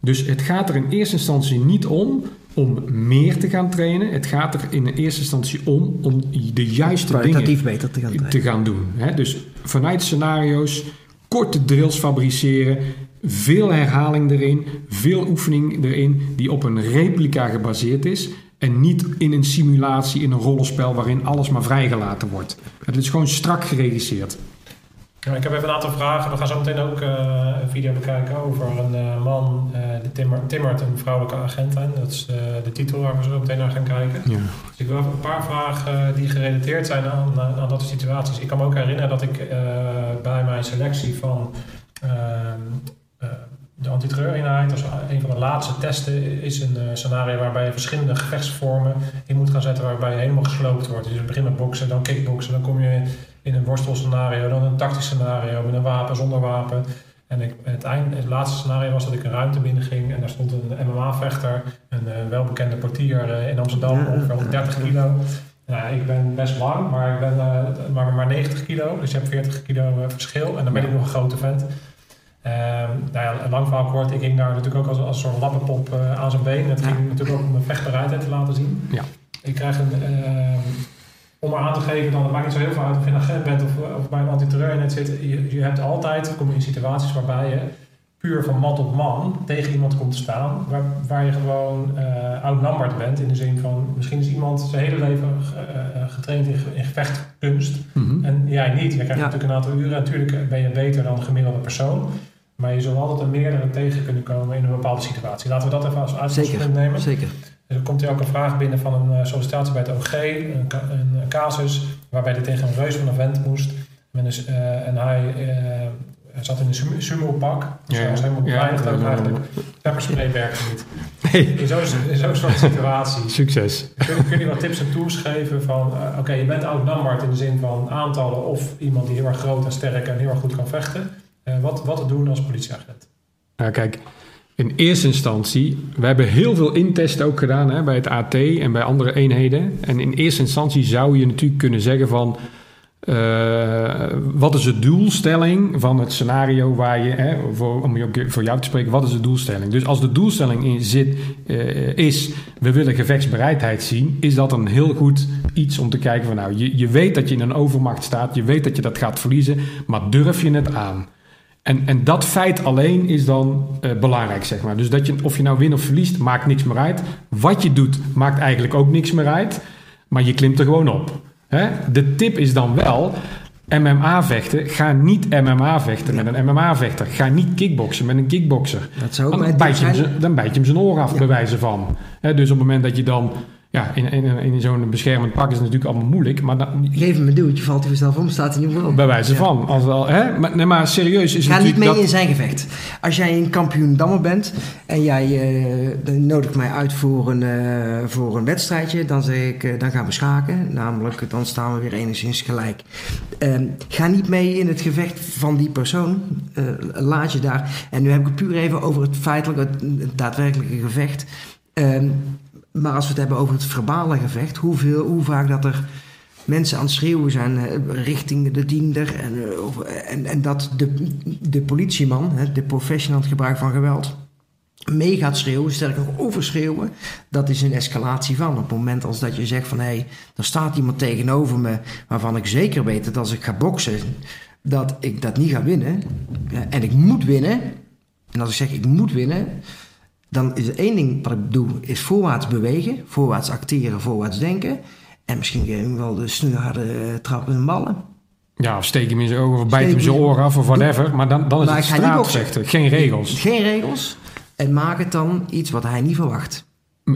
D: Dus het gaat er in eerste instantie niet om om meer te gaan trainen. Het gaat er in eerste instantie om om de juiste dingen
C: beter te gaan
D: te gaan doen. Hè? Dus vanuit scenario's, korte drills fabriceren, veel herhaling erin, veel oefening erin, die op een replica gebaseerd is. En niet in een simulatie, in een rollenspel waarin alles maar vrijgelaten wordt. Het is gewoon strak geregisseerd.
B: Ja, ik heb even een aantal vragen. We gaan zo meteen ook eh, een video bekijken over een eh, man eh die timmer, timmert een vrouwelijke agent aan. Dat is de titel waar we zo meteen naar gaan kijken.
D: Ja.
B: Dus ik wil even een paar vragen die gerelateerd zijn aan, aan, aan dat soort situaties. Ik kan me ook herinneren dat ik bij mijn selectie van de antiterreureenheid, als een van de laatste testen, is een scenario waarbij je verschillende gevechtsvormen in moet gaan zetten, waarbij je helemaal gesloopt wordt. Dus je begint met boksen, dan kickboksen, dan kom je in een worstelscenario, dan een tactisch scenario met een wapen, zonder wapen. En ik, het, eind, het laatste scenario was dat ik een ruimte binnen ging en daar stond een MMA-vechter, een eh, welbekende portier eh, in Amsterdam,
C: Ja,
B: ongeveer
C: ja,
B: 130 kilo. Nou, ja, ik ben best lang, maar ik ben eh, maar, maar 90 kilo, dus je hebt 40 kilo verschil en dan ben ik nog een grote vent. Ehm nou ja, lang verhaal kort, ik ging daar natuurlijk ook als, als een soort lappenpop aan zijn been. Het ging natuurlijk ook om mijn vechtbereidheid te laten zien.
D: Ja.
B: Ik krijg een, ehm, om aan te geven, dan het maakt niet zo heel veel uit of je een agent bent of, of bij een antiterreurnet zit. Je, je hebt altijd, kom je in situaties waarbij je puur van man tot man tegen iemand komt te staan, waar, waar je gewoon eh outnumbered bent. In de zin van, misschien is iemand zijn hele leven eh, eh, getraind in, in gevechtkunst.
D: Mhm.
B: En jij niet. Jij krijgt
C: Ja.
B: natuurlijk een aantal uren. Natuurlijk ben je beter dan de gemiddelde persoon. Maar je zult altijd een meerdere tegen kunnen komen in een bepaalde situatie. Laten we dat even als uitgangspunt nemen.
C: zeker.
B: Er komt hier ook een vraag binnen van een eh, sollicitatie bij het OG. Een, ca- een, casus waarbij hij tegen een reus van een vent moest. Met een s- eh, en hij eh, zat in een sumo- sumo-pak. Dus
D: Ja,
B: hij was helemaal
D: ja.
B: beveiligd ook eigenlijk. Pepperspray werkte niet.
D: Hey,
B: In zo'n zo'n soort situatie.
D: succes.
B: Kun, kun je wat tips en tools geven van, oké, je bent outnumbered in de zin van aantallen of iemand die heel erg groot en sterk en heel erg goed kan vechten. Wat, wat te doen als politieagent?
D: Nou, kijk, in eerste instantie, we hebben heel veel intesten ook gedaan hè, bij het AT en bij andere eenheden. En in eerste instantie zou je natuurlijk kunnen zeggen van, eh, wat is de doelstelling van het scenario waar je, hè, voor, om je voor jou te spreken, wat is de doelstelling? Dus als de doelstelling in zit, eh, is, we willen gevechtsbereidheid zien, is dat een heel goed iets om te kijken van, nou, je, je weet dat je in een overmacht staat, je weet dat je dat gaat verliezen, maar durf je het aan? En, en dat feit alleen is dan eh, belangrijk, zeg maar. Dus dat je, of je nou wint of verliest, maakt niks meer uit. Wat je doet, maakt eigenlijk ook niks meer uit. Maar je klimt er gewoon op. Hè? De tip is dan wel, MMA vechten, ga niet MMA vechten met een MMA vechter. Ga niet kickboksen met een kickbokser.
C: Dat zou ook
D: Dan bijt, je hem
C: zijn.
D: dan bijt je hem zijn oor af,
C: Ja.
D: bij wijze van. Dus op het moment dat je dan ja, in, in, in zo'n beschermend pak is het natuurlijk allemaal moeilijk. Maar dan,
C: Geef hem een duwtje, valt hij vanzelf om, staat hij niet meer op.
D: bij wijze
C: Ja.
D: van. Als wel, hè? Maar, nee, maar serieus is
C: Ga niet mee in zijn gevecht. Als jij een kampioen dammer bent en jij eh, dan nodigt mij uit voor een, eh, voor een wedstrijdje, dan zeg ik, eh, dan gaan we schaken. Namelijk, dan staan we weer enigszins gelijk. Ehm, ga niet mee in het gevecht van die persoon. Eh, laat je daar. En nu heb ik het puur even over het feitelijke, het, het daadwerkelijke gevecht. Ehm, maar als we het hebben over het verbale gevecht, hoeveel, hoe vaak dat er mensen aan het schreeuwen zijn eh, richting de diender. En, eh, en, en dat de, de politieman, de professional het gebruik van geweld, mee gaat schreeuwen, sterker nog overschreeuwen. Dat is een escalatie van. Op het moment als dat je zegt van hé, hey, er staat iemand tegenover me waarvan ik zeker weet dat als ik ga boksen, dat ik dat niet ga winnen. En ik moet winnen. En als ik zeg ik moet winnen, dan is er één ding wat ik doe, is voorwaarts bewegen, voorwaarts acteren, voorwaarts denken. En misschien wel de snoeiharde eh, trappen en ballen.
D: Ja, of steek hem in zijn ogen of bijt hem zijn oren af of whatever. Maar dan, dan is
C: Maar
D: het straatvechten. Geen regels.
C: Geen regels. En maak het dan iets wat hij niet verwacht.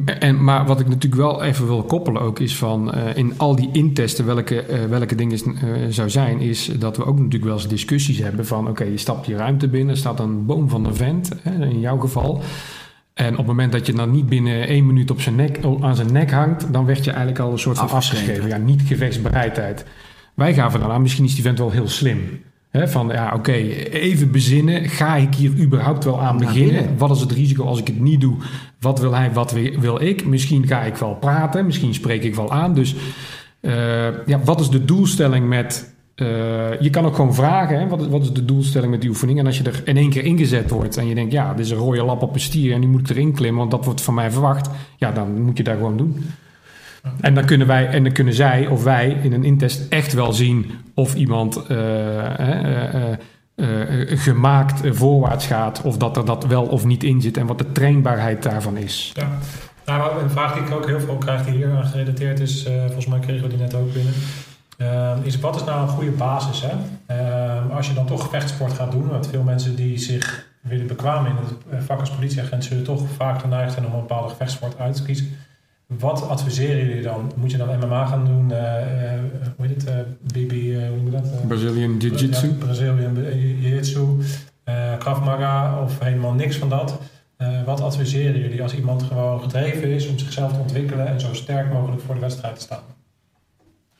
D: En, maar wat ik natuurlijk wel even wil koppelen ook is van eh, in al die intesten welke, eh, welke dingen eh, zou zijn, is dat we ook natuurlijk wel eens discussies hebben van oké, je stapt die ruimte binnen, er staat een boom van de vent, hè, in jouw geval. En op het moment dat je dan niet binnen één minuut op zijn nek, aan zijn nek hangt, dan werd je eigenlijk al een soort van
C: Afgeschreven.
D: afgeschreven. Ja, niet gevechtsbereidheid. Wij gaven dan aan, misschien is die vent wel heel slim. Van ja, oké, even bezinnen. Ga ik hier überhaupt wel aan beginnen? Wat is het risico als ik het niet doe? Wat wil hij, wat wi- wil ik? Misschien ga ik wel praten, misschien spreek ik wel aan. Dus eh, ja, wat is de doelstelling met. Eh, je kan ook gewoon vragen, hè, wat, wat is de doelstelling met die oefening? En als je er in één keer ingezet wordt en je denkt, ja, dit is een rode lap op een stier en die moet ik erin klimmen, want dat wordt van mij verwacht, ja, dan moet je daar gewoon doen. En dan kunnen wij en dan kunnen zij of wij in een intest echt wel zien of iemand eh, eh, gemaakt voorwaarts gaat, of dat er dat wel of niet in zit en wat de trainbaarheid daarvan is.
B: Ja. Nou, een vraag die ik ook heel veel krijg die hier aan gerelateerd is, volgens mij kregen we die net ook binnen, eh, is wat is nou een goede basis? Hè? Eh, als je dan toch vechtsport gaat doen, want veel mensen die zich willen bekwamen in het eh, vak als politieagent zullen toch vaak geneigd zijn om een bepaalde gevechtsport uit te kiezen. Wat adviseren jullie dan? Moet je dan MMA gaan doen? eh, eh, hoe heet het? BB, hoe noem je dat?
D: Brazilian Jiu-Jitsu.
B: Brazilian Jiu-Jitsu, Krav Maga of helemaal niks van dat. Wat adviseren jullie als iemand gewoon gedreven is om zichzelf te ontwikkelen en zo sterk mogelijk voor de wedstrijd te staan?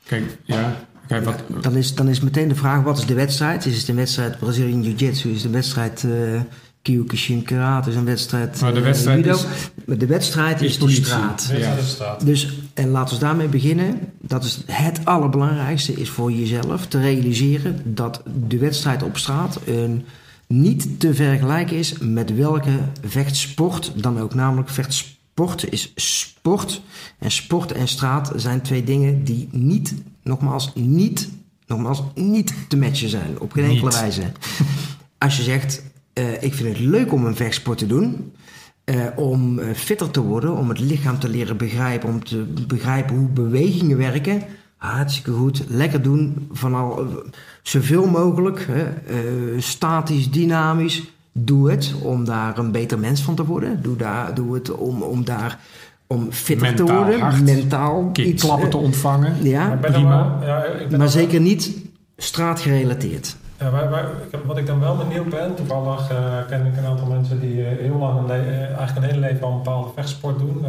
D: Kijk, ja, kijk wat.
C: Dan is, dan is meteen de vraag, wat is de wedstrijd? Is het een wedstrijd Brazilian Jiu-Jitsu? Is het een wedstrijd eh Kyokushin Karate? Is het een wedstrijd
D: Maar de
C: eh,
D: wedstrijd
C: judo?
D: is-
C: de wedstrijd
D: is
C: is, de
D: Ja.
B: straat.
C: Dus, en laten we daarmee beginnen. Dat is het allerbelangrijkste, is voor jezelf te realiseren dat de wedstrijd op straat een niet te vergelijken is met welke vechtsport dan ook. Namelijk vechtsport is sport. En sport en straat zijn twee dingen die niet, nogmaals, niet, nogmaals, niet te matchen zijn. Op geen enkele wijze. Als je zegt, eh, ik vind het leuk om een vechtsport te doen. eh, om eh, fitter te worden, om het lichaam te leren begrijpen, om te begrijpen hoe bewegingen werken. Hartstikke goed. Lekker doen. Van al, zoveel mogelijk. Hè, statisch, dynamisch. Doe het om daar een beter mens van te worden. Doe, daar, doe het om, om daar om fitter te worden.
D: hard.
C: Mentaal iets.
D: klappen
C: eh,
D: te ontvangen.
C: ja,
D: prima.
B: wel-
C: maar
B: dan-
C: zeker niet straatgerelateerd.
B: Ja, waar, waar, wat ik dan wel benieuwd ben, toevallig eh, ken ik een aantal mensen die eh, heel lang, eh, eigenlijk een hele leven al een bepaalde vechtsport doen.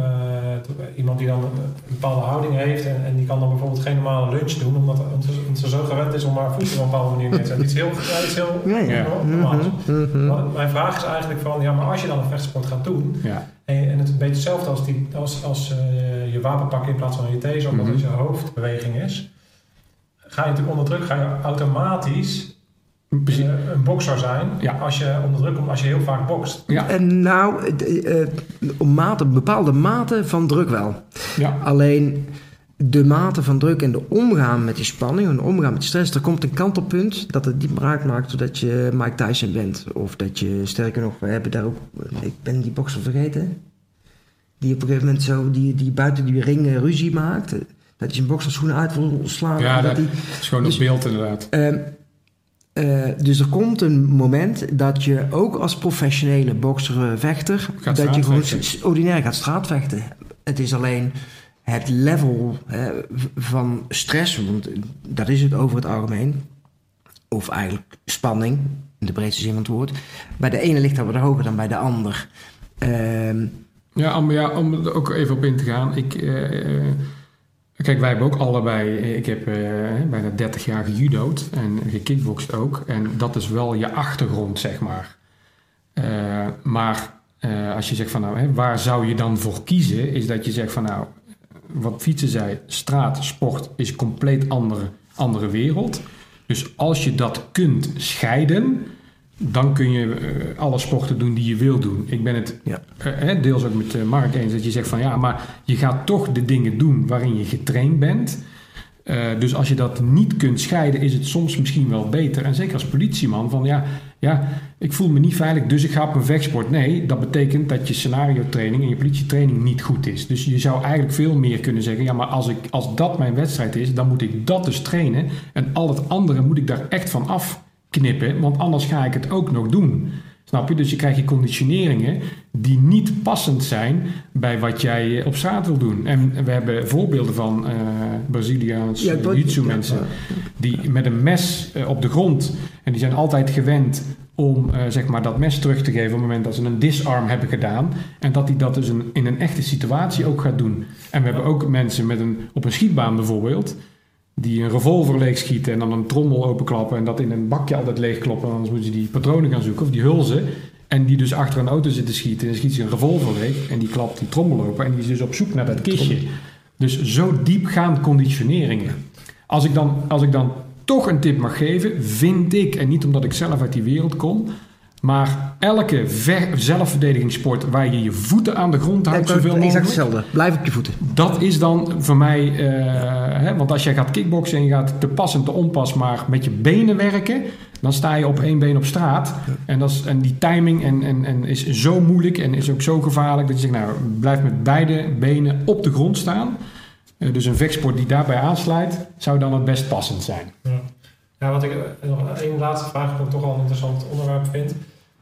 B: Iemand die dan een, bepaalde houding heeft en, en die kan dan bijvoorbeeld geen normale lunch doen, omdat omdat ze, zo gewend is om haar voeten op een bepaalde manier neer te zetten. Iets heel, ja, iets heel
C: Ja, ja.
D: Ja.
B: normaals.
C: Mhm, mhm.
B: Maar Mijn vraag is eigenlijk van, ja, maar als je dan een vechtsport gaat doen, en, en het is een beetje hetzelfde als, die, als, als je wapen pakken in plaats van je taser, omdat
D: Mhm.
B: het je hoofdbeweging is. Ga je natuurlijk onder druk, ga je automatisch een bokser zijn
D: Ja.
B: als je onder druk komt, als je heel vaak bokst.
D: Ja.
C: En nou, eh, eh, om mate, bepaalde mate van druk wel.
D: Ja.
C: Alleen de mate van druk en de omgaan met die spanning en de omgaan met die stress, er komt een kantelpunt dat het niet meer uitmaakt doordat je Mike Tyson bent. Of dat je, sterker nog, we hebben daar ook, ik ben die bokser vergeten, die op een gegeven moment zo, die, die buiten die ring eh, ruzie maakt. Dat hij zijn bokserschoenen uit wil slaan.
D: Ja,
C: dat
D: dat
C: hij,
D: is gewoon
C: Dus-
D: op beeld inderdaad.
C: Ehm, eh, dus er komt een moment dat je ook als professionele bokser, eh, vechter,
D: Gaat
C: dat je gewoon ordinair gaat straatvechten. Het is alleen het level van stress, want dat is het over het algemeen, of eigenlijk spanning, in de breedste zin van het woord, bij de ene ligt dat wat hoger dan bij de ander. Ehm,
D: Ja, om, ja, om er ook even op in te gaan. Ik, eh, kijk, wij hebben ook allebei... eh, Ik heb eh, bijna 30 jaar gejudo'd en gekickboxd ook. En dat is wel je achtergrond, zeg maar. Eh, maar als je zegt van nou, hè, waar zou je dan voor kiezen? Is dat je zegt van nou, wat fietsen zei, straat, sport is een compleet andere, andere wereld. Dus als je dat kunt scheiden, dan kun je eh, alle sporten doen die je wil doen. Ik ben het
C: Ja.
D: eh, deels ook met eh, Mark eens dat je zegt van ja, maar je gaat toch de dingen doen waarin je getraind bent. Dus als je dat niet kunt scheiden, is het soms misschien wel beter. En zeker als politieman, van ja, ja, ik voel me niet veilig, dus ik ga op een vechtsport. Nee, dat betekent dat je scenario training en je politietraining niet goed is. Dus je zou eigenlijk veel meer kunnen zeggen, ja, maar als, ik, als dat mijn wedstrijd is, dan moet ik dat dus trainen. En al het andere moet ik daar echt van afknippen, want anders ga ik het ook nog doen. Snap je? Dus je krijgt je conditioneringen die niet passend zijn bij wat jij eh, op straat wil doen. En we hebben voorbeelden van eh Braziliaans
C: Ja,
D: jiu-jitsu
C: ja,
D: mensen
C: ja.
D: die met een mes eh, op de grond en die zijn altijd gewend om zeg maar dat mes terug te geven op het moment dat ze een disarm hebben gedaan en dat hij dat dus een, in een echte situatie ook gaat doen. En we hebben ook mensen met een, op een schietbaan bijvoorbeeld die een revolver leeg schieten en dan een trommel openklappen en dat in een bakje altijd leegkloppen, anders moeten ze die patronen gaan zoeken of die hulzen. En die dus achter een auto zitten schieten en dan schiet ze een revolver leeg en die klapt die trommel open en die is dus op zoek naar dat kistje. Dus zo diepgaand conditioneringen. Als ik, dan, als ik dan toch een tip mag geven, vind ik, en niet omdat ik zelf uit die wereld kom, maar elke ver- zelfverdedigingssport waar je je voeten aan de grond houdt, zoveel
C: exact
D: mogelijk,
C: hetzelfde. Blijf op je voeten.
D: dat is dan voor mij, eh, hè, want als jij gaat kickboksen en je gaat te pas en te onpas maar met je benen werken, dan sta je op één been op straat. En, dat is, en die timing en, en, en is zo moeilijk en is ook zo gevaarlijk dat je zegt, nou, blijf met beide benen op de grond staan. Eh, dus een vechtsport die daarbij aansluit, zou dan het best passend zijn.
B: Ja. Ja, wat ik eh, nog één laatste vraag, wat ik toch wel een interessant onderwerp vind,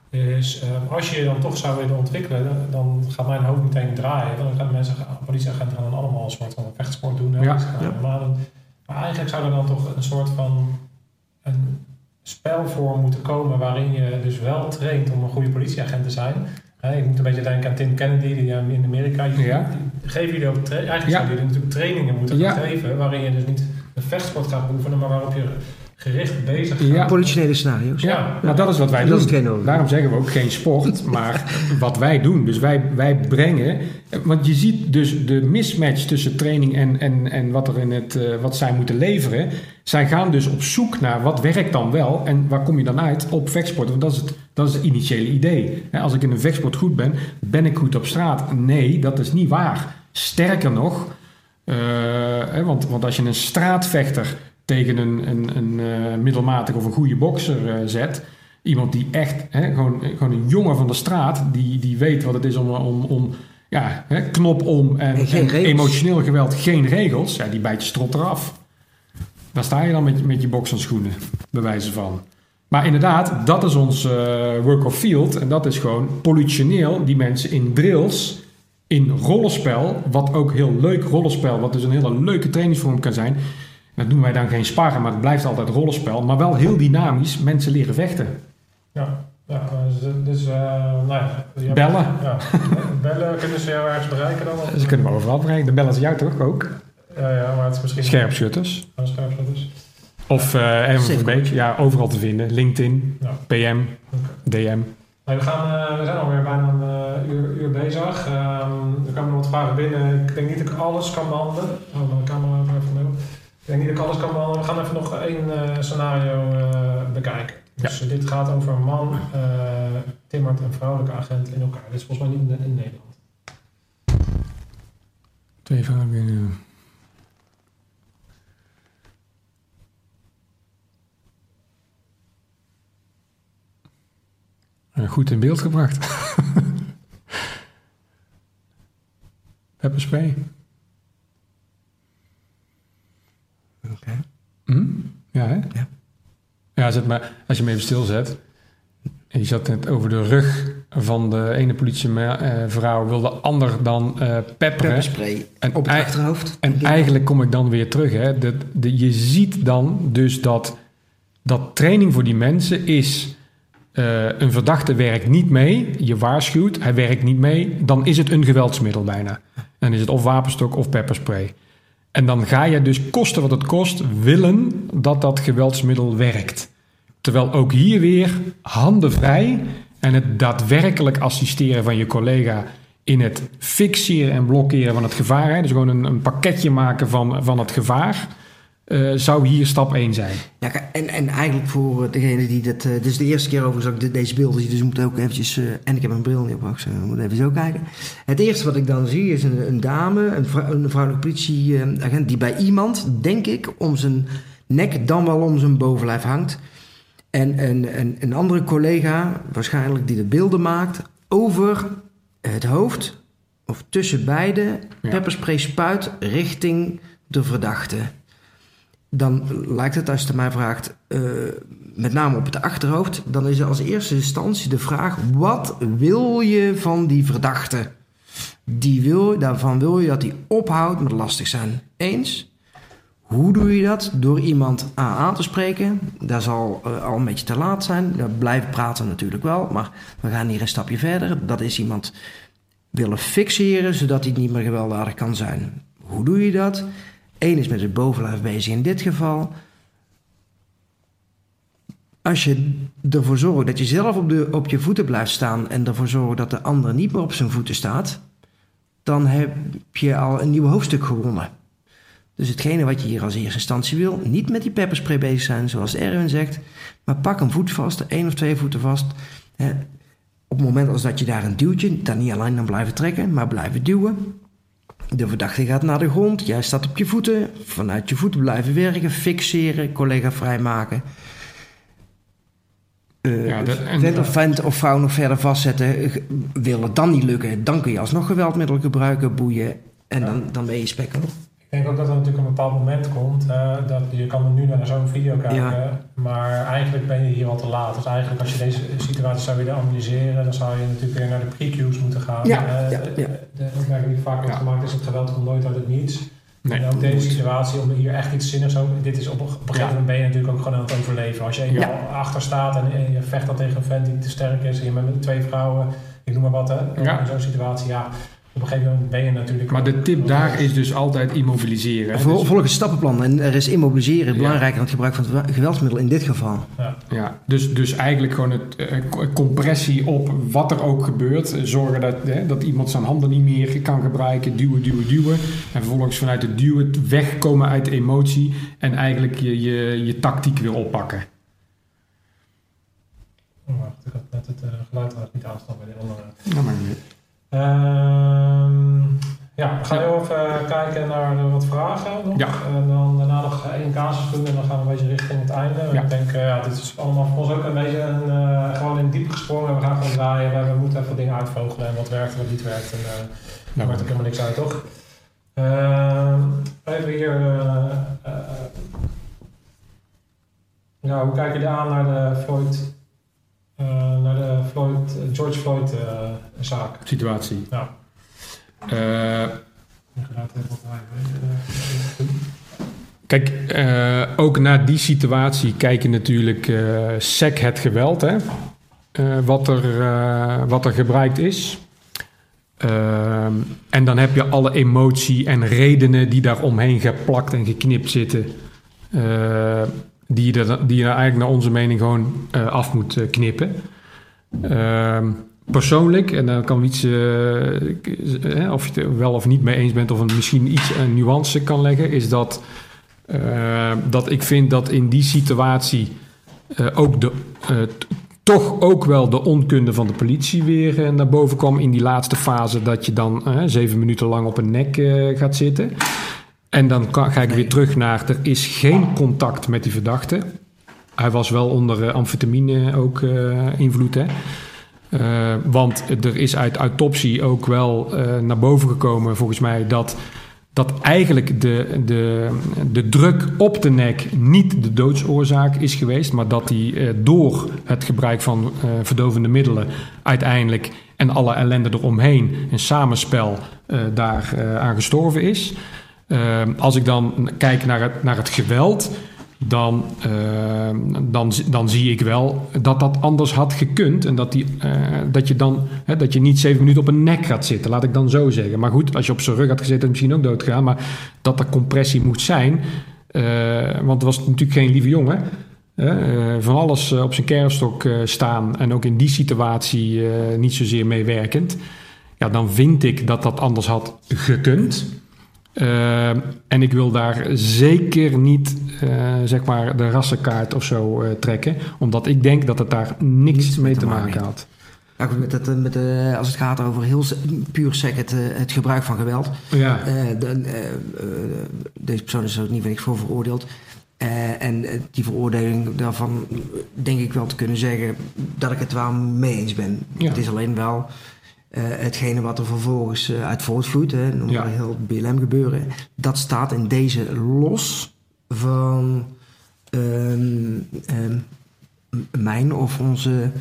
B: is eh, als je je dan toch zou willen ontwikkelen, dan, gaat mijn hoofd meteen draaien. Dan gaan mensen, politieagenten gaan dan allemaal een soort van vechtsport doen. hè.
D: Ja,
B: doen. Maar eigenlijk zou er dan toch een soort van een spel voor moeten komen waarin je dus wel traint om een goede politieagent te zijn. Hè, ik moet een beetje denken aan Tim Kennedy die eh, in Amerika. Die,
D: Ja.
B: geven jullie ook eigenlijk
D: Ja.
B: zouden jullie natuurlijk trainingen moeten
D: Ja.
B: geven waarin je dus niet een vechtsport gaat oefenen, maar waarop je gericht bezig gaat.
D: Ja.
C: Politionele scenario's.
D: Ja, maar dat is wat wij
C: Dat
D: doen. Daarom zeggen we ook geen sport, maar wat wij doen. Dus wij, wij brengen. Want je ziet dus de mismatch tussen training en, en, en wat, er in het, eh, wat zij moeten leveren. Zij gaan dus op zoek naar wat werkt dan wel en waar kom je dan uit op vechtsport. Want dat is het, dat is het initiële idee. Hè, Als ik in een vechtsport goed ben, ben ik goed op straat. Nee, dat is niet waar. Sterker nog, eh, hè, want, want als je een straatvechter tegen een, een, een eh, middelmatig of een goede bokser eh, zet. Iemand die echt, hè, gewoon, gewoon een jongen van de straat, die, die weet wat het is om, om, om ja, hè, knop om en, emotioneel geweld, geen regels. Ja, die bijt je strot eraf. Daar sta je dan met, met je bokserschoenen, bij wijze van. Maar inderdaad, dat is ons eh, work of field. En dat is gewoon politioneel die mensen in drills, in rollenspel, wat ook heel leuk rollenspel, wat dus een hele leuke trainingsvorm kan zijn. Dat doen wij dan geen sparren, maar het blijft altijd rollenspel. Maar wel heel dynamisch, mensen leren vechten.
B: Ja, ja dus, eh, nou ja.
D: Bellen.
B: Ja, bellen kunnen ze jou ergens bereiken dan? Of-
D: Ze kunnen we overal bereiken. Dan bellen ze jou toch ook?
B: Ja, ja, maar het is misschien...
D: Scherpschutters.
B: Ja, scherpschutters.
D: Of eh van
C: Zeker.
D: Beek. Ja, overal te vinden. LinkedIn,
B: Ja.
D: PM. DM.
B: Nee, we, gaan, eh, we zijn alweer bijna een eh, uur, uur bezig. Ehm, er komen nog wat vragen binnen. Ik denk niet dat ik alles kan behandelen. Oh, mijn camera er even mee op. Ik denk niet dat ik alles kan behandelen. We gaan even nog één eh, scenario eh, bekijken. Dus dit gaat over een man, eh timmert een vrouwelijke agent in elkaar. Dit is volgens mij niet in, in Nederland.
D: Twee vragen binnen. Goed in beeld gebracht. Pepperspray. Hm? Ja, hè?
C: Ja.
D: Ja, zet maar, als je hem even stilzet. Je zat net over de rug van de ene politievrouw wil de ander dan eh pepperen.
C: Pepperspray
D: En
C: op het achterhoofd.
D: En eigenlijk kom ik dan weer terug. Hè. De, de, je ziet dan dus dat, dat training voor die mensen is... eh, een verdachte werkt niet mee. Je waarschuwt, hij werkt niet mee. Dan is het een geweldsmiddel bijna. Dan is het of wapenstok of pepperspray. En dan ga je dus kosten wat het kost... willen dat dat geweldsmiddel werkt. Terwijl ook hier weer handen vrij... en het daadwerkelijk assisteren van je collega... in het fixeren en blokkeren van het gevaar... Dus gewoon een, een pakketje maken van, van het gevaar... eh, zou hier stap 1 zijn.
C: Ja, en, en eigenlijk voor eh, degene die dat... eh, dit is de eerste keer overigens dat ik de- deze beelden zie, dus ik moet ook eventjes... en ik heb mijn bril niet op, ik moet even zo kijken. Het eerste wat ik dan zie is een, een dame, een, vrou- een vrouwelijke politieagent... die bij iemand, denk ik, om zijn nek dan wel om zijn bovenlijf hangt. En een, een, een andere collega, waarschijnlijk die de beelden maakt... over het hoofd, of tussen beide,
D: Ja.
C: pepperspray spuit richting de verdachte dan lijkt het, als je het mij vraagt, eh, met name op het achterhoofd, dan is er als eerste instantie de vraag: wat wil je van die verdachte? Die wil, daarvan wil je dat hij ophoudt met lastig zijn. Eens. Hoe doe je dat? Door iemand aan, te spreken. Dat zal eh, al een beetje te laat zijn. Blijven praten natuurlijk wel, maar we gaan hier een stapje verder. Dat is iemand willen fixeren, zodat hij niet meer gewelddadig kan zijn. Hoe doe je dat? Eén is met het bovenlijf bezig in dit geval. Als je ervoor zorgt dat je zelf op, de, op je voeten blijft staan en ervoor zorgt dat de ander niet meer op zijn voeten staat, dan heb je al een nieuw hoofdstuk gewonnen. Dus hetgene wat je hier als eerste instantie wil, niet met die pepperspray bezig zijn, zoals Erwin zegt, maar pak een voet vast, één of twee voeten vast. Op het moment als dat je daar een duwtje, dan niet alleen dan blijven trekken, maar blijven duwen. De verdachte gaat naar de grond, jij staat op je voeten. Vanuit je voeten blijven werken, fixeren, collega vrijmaken.
D: Ja, dat- en-
C: vent, of vent of vrouw nog verder vastzetten. eh, Wil het dan niet lukken, dan kun je alsnog geweldmiddelen gebruiken, boeien. En dan, dan ben je spekken.
B: Ik denk ook dat er natuurlijk een bepaald moment komt. eh, dat je kan nu naar zo'n video kijken.
C: Ja.
B: Maar eigenlijk ben je hier al te laat. Dus eigenlijk als je deze situatie zou willen analyseren, dan zou je natuurlijk weer naar de pre-cues moeten gaan.
C: Ja,
B: Eh,
C: ja, ja.
B: De opmerking die vaak wordt
D: Ja.
B: gemaakt is het geweld komt nooit uit het niets.
D: Nee,
B: en ook deze situatie, om hier echt iets zinnigs over... Dit is op, op een gegeven
D: Ja.
B: moment ben je natuurlijk ook gewoon aan het overleven. Als je eenmaal
C: Ja.
B: achter staat en, en je vecht dan tegen een vent die te sterk is... en je bent met twee vrouwen, ik noem maar wat, hè.
D: Ja.
B: In zo'n situatie, ja... Op een gegeven moment ben je natuurlijk...
D: Maar de
B: ook-
D: tip daar is dus altijd immobiliseren.
C: Vol,
D: Dus-
C: volg een stappenplan. En er is immobiliseren
D: Ja.
C: belangrijker dan het gebruik van het geweldsmiddel in dit geval.
D: Ja, dus, dus eigenlijk gewoon het eh, co- compressie op wat er ook gebeurt. Zorgen dat, hè, dat iemand zijn handen niet meer kan gebruiken. Duwen, duwen, duwen. En vervolgens vanuit het duwen wegkomen uit de emotie. En eigenlijk je, je, je tactiek weer oppakken.
B: Oh, wacht, ik had net het eh, geluid had niet aanstaan bij de andere.
D: Nou, maar niet.
B: Ehm ja, we gaan heel even kijken naar eh, wat vragen nog.
D: Ja.
B: En dan daarna nog één casus doen en dan gaan we een beetje richting het einde.
D: Ja.
B: Ik denk, eh, ja, dit is allemaal voor ons ook een beetje een, eh, gewoon in diep gesprongen. We gaan gewoon draaien. We, we moeten even dingen uitvogelen en wat werkt en wat niet werkt. En, eh, daar maakt ook helemaal niks uit, toch? Ehm, even hier. eh, eh, ja, hoe kijk je aan naar de Floyd, eh, naar de Floyd, George Floyd eh, zaak?
D: Situatie.
B: Ja.
D: Eh. Kijk, eh, ook naar die situatie kijken natuurlijk eh sec het geweld, hè? Eh, wat, er, eh, wat er gebruikt is. En dan heb je alle emotie en redenen die daar omheen geplakt en geknipt zitten. Die, je die eigenlijk naar onze mening gewoon eh, af moet eh, knippen. Ehm, persoonlijk, en dan kan iets, eh, of je het wel of niet mee eens bent, of een, misschien iets een nuance kan leggen, is dat, dat ik vind dat in die situatie ook de, toch ook wel de onkunde van de politie weer naar boven kwam in die laatste fase, dat je dan zeven minuten lang op een nek gaat zitten. En dan kan, ga ik weer terug naar, er is geen contact met die verdachte. Hij was wel onder eh, amfetamine ook eh, invloed, hè. Eh, want er is uit autopsie ook wel naar boven gekomen, volgens mij, dat dat eigenlijk de, de, de druk op de nek niet de doodsoorzaak is geweest, maar dat die eh, door het gebruik van verdovende middelen uiteindelijk en alle ellende eromheen, een samenspel, daar aan gestorven is. Eh, als ik dan kijk naar het, naar het geweld, dan, eh, dan, dan zie ik wel dat dat anders had gekund. En dat, die, eh, dat, je dan, hè, dat je niet zeven minuten op een nek gaat zitten, laat ik dan zo zeggen. Maar goed, als je op zijn rug had gezeten, misschien ook doodgaan. Maar dat er compressie moet zijn, eh, want het was natuurlijk geen lieve jongen. eh, van alles op zijn kerfstok staan en ook in die situatie niet zozeer meewerkend. Ja, dan vind ik dat dat anders had gekund. Uh, en ik wil daar zeker niet uh, zeg maar de rassenkaart of zo uh, trekken, omdat ik denk dat het daar niks, niks mee te maken had.
C: Ja, goed, met het, met de, als het gaat over heel puur sec het, het gebruik van geweld.
D: Ja.
C: De, deze persoon is er ook niet ik voor veroordeeld. en die veroordeling daarvan denk ik wel te kunnen zeggen dat ik het wel mee eens ben.
D: Ja.
C: Het is alleen wel uh, hetgene wat er vervolgens uh, uit voortvloeit, hè, noem ja. heel BLM gebeuren, dat staat in deze los van um, um, mijn of onze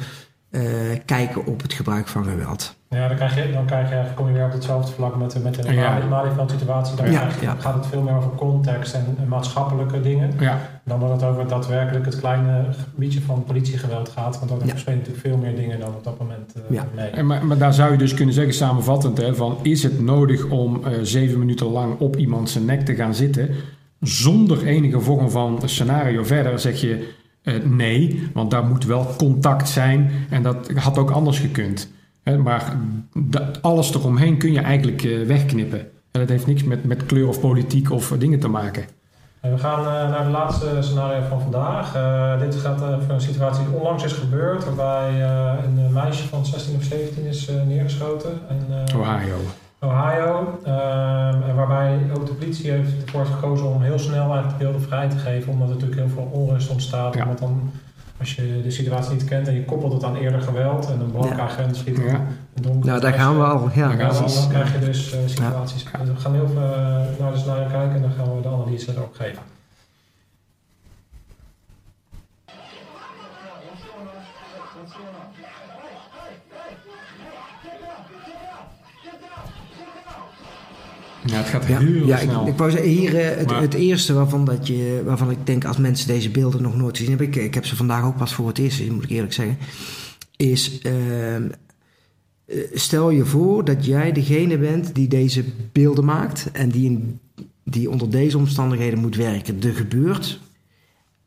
C: uh, kijken op het gebruik van geweld.
B: Ja, dan, krijg je, dan krijg je, kom je weer op hetzelfde vlak met, met de
D: Ja.
B: Malieveld-situatie. Daar
C: Ja,
B: gaat het veel meer over context en, en maatschappelijke dingen.
D: Ja,
B: Dan dat het over daadwerkelijk het kleine gebiedje van politiegeweld gaat. Want dat
C: Ja.
B: spelen natuurlijk veel meer dingen dan op dat moment eh,
C: Ja.
B: mee.
D: en maar, maar daar zou je dus kunnen zeggen samenvattend, hè, van is het nodig om eh, zeven minuten lang op iemand zijn nek te gaan zitten, zonder enige vorm van scenario verder, zeg je eh, nee, want daar moet wel contact zijn en dat had ook anders gekund. Hè, maar alles eromheen kun je eigenlijk eh, wegknippen. En dat heeft niks met, met kleur of politiek of dingen te maken.
B: We gaan eh, naar het laatste scenario van vandaag. Eh, dit gaat eh, over een situatie die onlangs is gebeurd. Waarbij een meisje van 16 of 17 is neergeschoten. En, eh,
D: Ohio.
B: Ohio. Ehm, en waarbij ook de politie heeft ervoor gekozen om heel snel eigenlijk de beelden vrij te geven. Omdat er natuurlijk heel veel onrust ontstaat.
D: Ja.
B: Omdat dan, als je de situatie niet kent en je koppelt het aan eerder geweld. En een blanke
C: Ja.
B: agent schiet
D: Ja.
B: een donker.
C: Nou, daar gaan we al. Ja,
D: Daar gaan we
B: Dan, krijg je dus eh, situaties. Dus we gaan heel veel eh, naar de scenario kijken en dan gaan we de analyse erop geven.
D: Ja, het gaat heel
C: ja ik,
D: snel.
C: ik wou zeggen, hier eh, het,
D: Maar-
C: het eerste waarvan, dat je, waarvan ik denk als mensen deze beelden nog nooit gezien hebben, ik, ik heb ze vandaag ook pas voor het eerst gezien, moet ik eerlijk zeggen, is ehm, eh, stel je voor dat jij degene bent die deze beelden maakt en die, in, die onder deze omstandigheden moet werken. Er gebeurt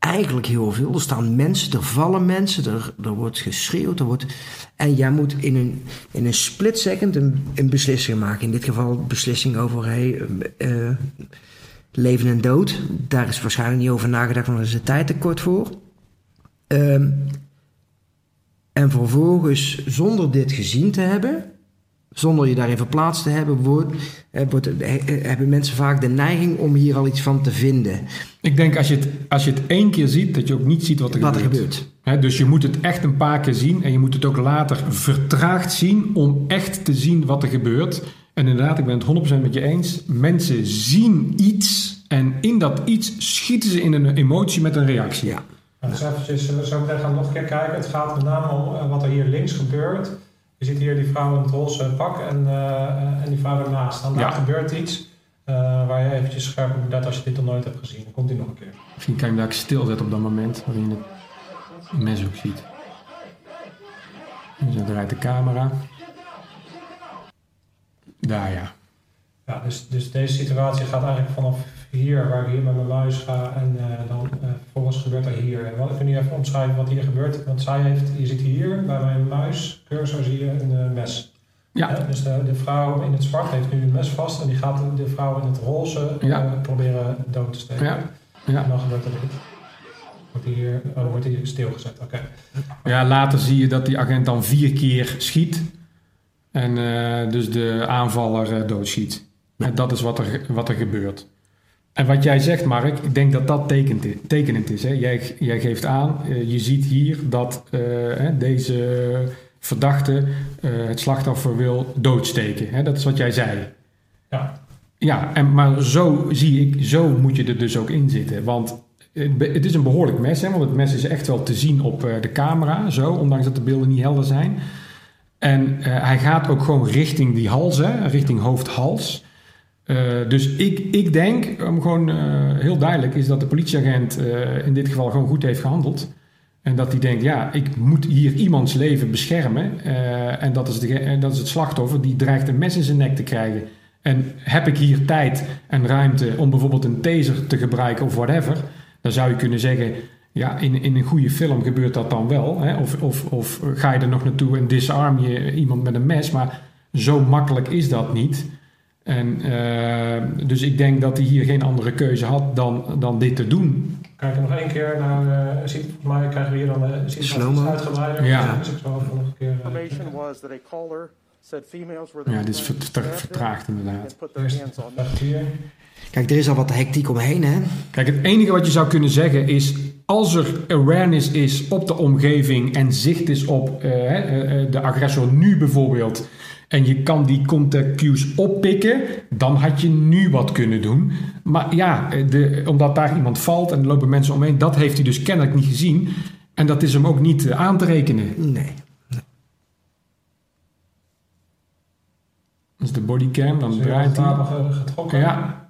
C: eigenlijk heel veel. Er staan mensen, er vallen mensen, er, er wordt geschreeuwd, er wordt... En jij moet in een, in een split second een, een beslissing maken. In dit geval beslissing over eh, eh, leven en dood. Daar is waarschijnlijk niet over nagedacht, want er is de tijd te kort voor. Ehm, en vervolgens, zonder dit gezien te hebben, zonder je daarin verplaatst te hebben, wordt, eh, wordt, eh, hebben mensen vaak de neiging om hier al iets van te vinden.
D: Ik denk als je, het, als je het één keer ziet, dat je ook niet ziet wat er
C: Wat er
D: gebeurt. dus je moet het echt een paar keer zien en je moet het ook later vertraagd zien om echt te zien wat er gebeurt. En inderdaad, ik ben het 100% met je eens. Mensen zien iets en in dat iets schieten ze in een emotie met een reactie.
C: Ja.
B: Nou, dus eventjes, zo meteen gaan we nog een keer kijken. Het gaat met name om eh, wat er hier links gebeurt. Je ziet hier die vrouw in het roze pak en, eh, en die vrouw ernaast
D: Ja.
B: gebeurt iets eh, waar je eventjes scherp op moet letten als je dit nog nooit hebt gezien. Dan komt hij nog een keer.
D: Misschien kan je hem daar stilzetten op dat moment, waarin je het mes ook ziet. Dus dan draait de camera. Daar ja.
B: Ja, dus, dus deze situatie gaat eigenlijk vanaf hier, waar ik hier met mijn muis ga. En eh, dan eh, vervolgens gebeurt er hier. En wat, ik kan nu even omschrijven wat hier gebeurt. Want zij heeft, je ziet hier bij mijn muis, cursor zie je een eh, mes.
D: Ja,
B: dus de, de vrouw in het zwart heeft nu een mes vast. En die gaat de vrouw in het roze
D: Ja.
B: proberen dood te steken.
D: Ja. ja.
B: En dan gebeurt er dit. Wordt hij hier, oh, wordt hij stilgezet. Oké.
D: Ja, later zie je dat die agent dan vier keer schiet. En dus de aanvaller doodschiet. En dat is wat er, wat er gebeurt. En wat jij zegt, Mark, ik denk dat dat tekent tekenend is. Hè? Jij, jij geeft aan, eh, je ziet hier dat eh, deze verdachte eh, het slachtoffer wil doodsteken. Hè? Dat is wat jij zei.
B: Ja.
D: Ja, en, maar zo zie ik, zo moet je er dus ook in zitten. Want het, is een behoorlijk mes, hè, want het mes is echt wel te zien op de camera, zo, ondanks dat de beelden niet helder zijn. En hij gaat ook gewoon richting die hals, hè, richting hoofd-hals. Eh, dus ik, ik denk, om gewoon eh, heel duidelijk, is dat de politieagent eh, in dit geval gewoon goed heeft gehandeld. En dat hij denkt, ja, ik moet hier iemands leven beschermen. En dat is, dat is het slachtoffer die dreigt een mes in zijn nek te krijgen. En heb ik hier tijd en ruimte om bijvoorbeeld een taser te gebruiken of whatever, dan zou je kunnen zeggen, ja, in, in een goede film gebeurt dat dan wel. Hè? Of, of, of ga je er nog naartoe en disarm je iemand met een mes, maar zo makkelijk is dat niet. En eh, dus ik denk dat hij hier geen andere keuze had dan, dan dit te doen.
B: Kijk nog één keer naar, uh, ziet, volgens mij krijgen we hier dan uh, ziet
C: Slow-mo.
B: uitgebreider.
D: Ja.
B: Dus ik zal even nog een keer... eh,
I: Information was that a caller said females were the
D: Ja, dit is vertraagd inderdaad.
C: Kijk, er is al wat hectiek omheen, hè?
D: Kijk, het enige wat je zou kunnen zeggen is... als er awareness is op de omgeving en zicht is op eh, eh, eh, de agressor nu bijvoorbeeld... en je kan die contact cues oppikken... dan had je nu wat kunnen doen. Maar ja, de, omdat daar iemand valt en er lopen mensen omheen... dat heeft hij dus kennelijk niet gezien. En dat is hem ook niet eh, aan te rekenen.
C: Nee.
D: Dat is de bodycam, dan draait hij.
B: getrokken.
D: Ja,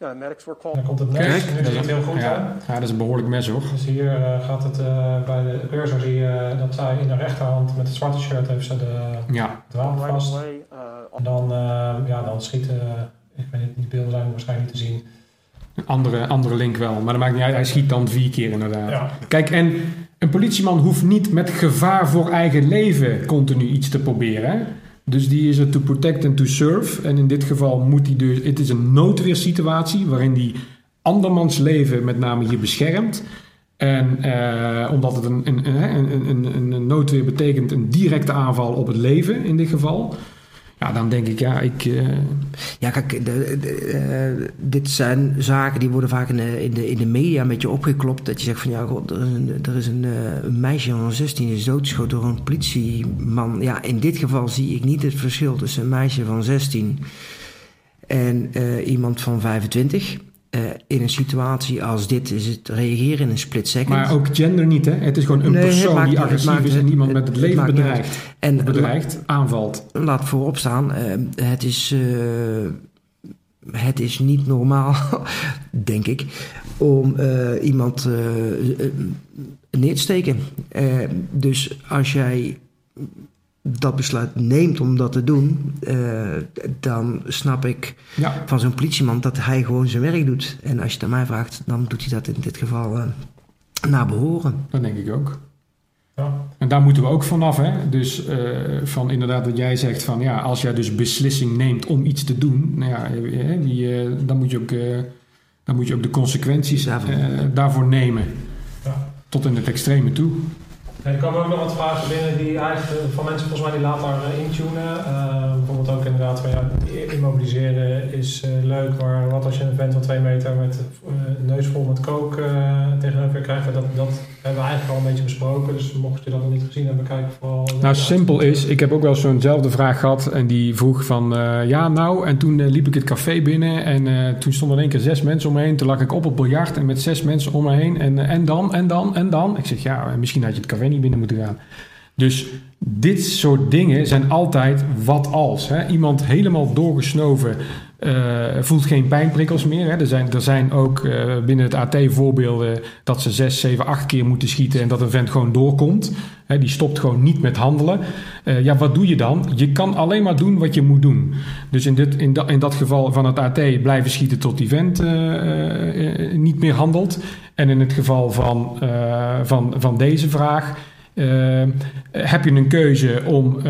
I: Yeah, medics were
B: Dan
I: called.
B: komt het mes.
D: Kijk,
B: heel goed, hè?
D: ja, ja, dat is een behoorlijk mes hoor.
B: Dus hier eh, gaat het eh, bij de cursor zie je eh, dat zij in de rechterhand met het zwarte shirt heeft ze de,
D: Ja,
B: wapen vast.
I: away. Uh,
B: En dan, eh, ja, dan schieten, ik weet niet, die beelden zijn waarschijnlijk niet te zien.
D: een andere, andere link wel. Maar dat maakt niet uit, hij schiet dan vier keer inderdaad.
B: Ja,
D: Kijk, en een politieman hoeft niet met gevaar voor eigen leven continu iets te proberen. Dus die is er to protect and to serve. En in dit geval moet hij dus... Het is een noodweersituatie waarin hij andermans leven met name hier beschermt. En eh, omdat het een, een, een, een noodweer betekent een directe aanval op het leven in dit geval. Ja, dan denk ik, ja, ik... eh,
C: Ja, kijk, de, eh, dit zijn zaken die worden vaak in de, in, de, in de media een beetje opgeklopt. Dat je zegt van ja, god, er is een, er is een, eh, een meisje van 16 is doodgeschoten door een politieman. Ja, in dit geval zie ik niet het verschil tussen een meisje van 16 en iemand van 25. Eh, in een situatie als dit is het reageren in een split second.
D: maar ook gender niet, hè? Het is gewoon een
C: Nee,
D: persoon
C: maakt
D: die agressief
C: maakt-
D: is en
C: het-
D: iemand met
C: het-
D: leven bedreigt.
C: en
D: Bedreigt, aanvalt.
C: laat voorop staan, eh, het, is, eh, het is niet normaal, denk ik, om iemand neer te steken. Dus als jij dat besluit neemt om dat te doen, eh, dan snap ik
D: Ja,
C: van zo'n politieman dat hij gewoon zijn werk doet. En als je het aan mij vraagt, dan doet hij dat in dit geval eh, naar behoren.
D: dat denk ik ook.
B: ja.
D: En daar moeten we ook vanaf, hè? Dus eh, van inderdaad wat jij zegt van ja, als jij dus beslissing neemt om iets te doen, nou ja, die, eh, dan, moet je ook, eh, dan moet je ook de consequenties
C: Daarvan.
D: daarvoor nemen.
B: Ja.
D: Tot in het extreme toe.
B: Er komen ook nog wat vragen binnen die eigenlijk van mensen volgens mij die later eh, intunen. Eh, bijvoorbeeld ook inderdaad van ja, immobiliseren is eh, leuk, maar wat als je een vent van twee meter met een neus vol met kook tegenover je krijgt? Dat, dat hebben we eigenlijk al een beetje besproken. Dus mocht je dat nog niet gezien hebben, kijk vooral.
D: Nou, simpel is, ik heb ook wel zo'nzelfde vraag gehad en die vroeg van ja nou, en toen liep ik het café binnen en toen stonden in één keer zes mensen om me heen. Toen lag ik op het biljart en met zes mensen om me heen en, en dan, en dan, en dan. Ik zeg ja, misschien had je het café niet binnen moeten gaan. Dus dit soort dingen zijn altijd wat als. Hè? Iemand helemaal doorgesnoven eh, voelt geen pijnprikkels meer. Hè? Er, zijn, er zijn ook eh, binnen het AT voorbeelden dat ze zes, zeven, acht keer moeten schieten en dat een vent gewoon doorkomt. Hè? Die stopt gewoon niet met handelen. Eh, ja, wat doe je dan? Je kan alleen maar doen wat je moet doen. Dus in, dit, in, dat, in dat geval van het AT blijven schieten tot die vent niet meer handelt. En in het geval van, van, van deze vraag heb je een keuze om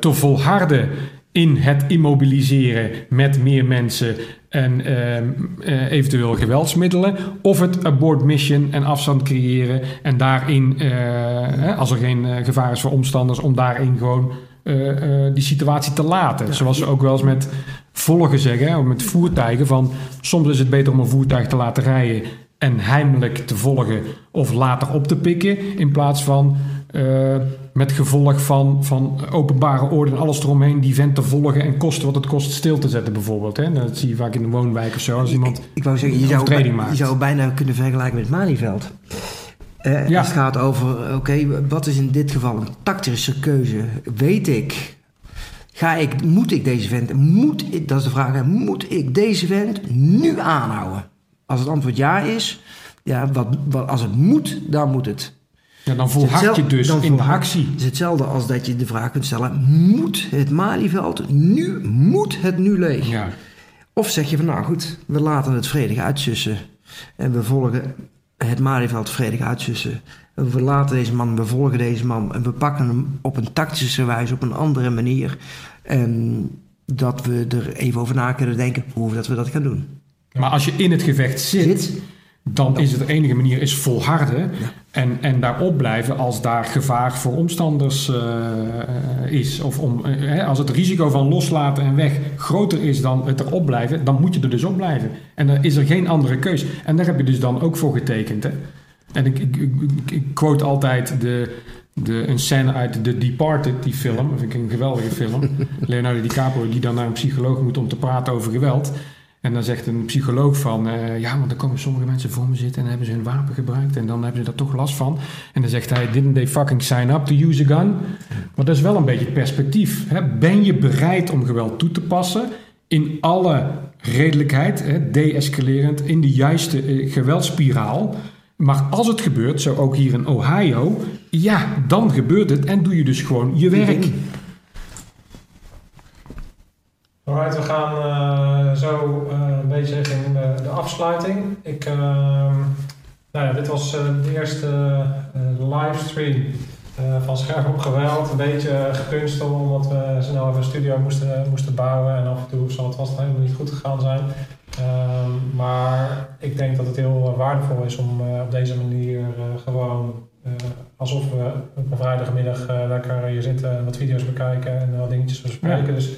D: te volharden in het immobiliseren met meer mensen en eh, eh, eventueel geweldsmiddelen. Of het abort mission en afstand creëren. En daarin, eh, als er geen eh, gevaar is voor omstanders, om daarin gewoon die situatie te laten. Zoals ze ook wel eens met volgen zeggen, of met voertuigen. Van, soms is het beter om een voertuig te laten rijden en heimelijk te volgen of later op te pikken. In plaats van met gevolg van, van openbare orde en alles eromheen die vent te volgen en kosten wat het kost stil te zetten bijvoorbeeld. Hè? Dat zie je vaak in de woonwijk of zo. Als iemand
C: Ik, wou zeggen, je zou,
D: overtreding
C: bij-
D: maakt.
C: je zou bijna kunnen vergelijken met Malieveld. Eh,
D: Ja.
C: Het gaat over, oké, wat is in dit geval een tactische keuze? Weet ik, ga ik, moet ik deze vent, moet ik, dat is de vraag, moet ik deze vent nu aanhouden? Als het antwoord ja is, ja, wat, wat, als het moet, dan moet het.
D: Ja, dan volhard je dus in de actie.
C: Het is hetzelfde als dat je de vraag kunt stellen, moet het Malieveld nu, moet het nu leeg?
D: Ja.
C: Of zeg je van nou goed, we laten het vredig uitsussen. En we volgen het Malieveld vredig uitsussen. En we laten deze man, we volgen deze man. En we pakken hem op een tactische wijze, op een andere manier. En dat we er even over na kunnen denken hoe dat we dat gaan doen.
D: Maar als je in het gevecht zit,
C: Zit.
D: Dan is het de enige manier is volharden en, en daarop blijven als daar gevaar voor omstanders eh, is. Of om, eh, als het risico van loslaten en weg groter is dan het erop blijven, dan moet je er dus op blijven. En dan is er geen andere keus. En daar heb je dus dan ook voor getekend. Hè? En ik, ik, ik, ik quote altijd de, de, een scène uit The Departed, die film. Dat vind ik een geweldige film. Leonardo DiCaprio die dan naar een psycholoog moet om te praten over geweld. En dan zegt een psycholoog van, eh, ja, want dan komen sommige mensen voor me zitten en hebben ze hun wapen gebruikt en dan hebben ze daar toch last van. En dan zegt hij, didn't they fucking sign up to use a gun? Maar dat is wel een beetje perspectief. Hè? Ben je bereid om geweld toe te passen in alle redelijkheid, hè, de-escalerend, in de juiste eh, geweldspiraal? Maar als het gebeurt, zo ook hier in Ohio, ja, dan gebeurt het en doe je dus gewoon je werk.
B: Alright, we gaan eh, zo eh, een beetje richting de, de afsluiting. Ik, ehm, nou ja, dit was eh, de eerste livestream van Scherp op Geweld. Een beetje gekunsteld omdat we snel even een studio moesten, moesten bouwen. En af en toe zal het vast helemaal niet goed gegaan zijn. Ehm, maar ik denk dat het heel waardevol is om op deze manier gewoon alsof we op een vrijdagmiddag lekker hier zitten en wat video's bekijken en wat dingetjes bespreken. Dus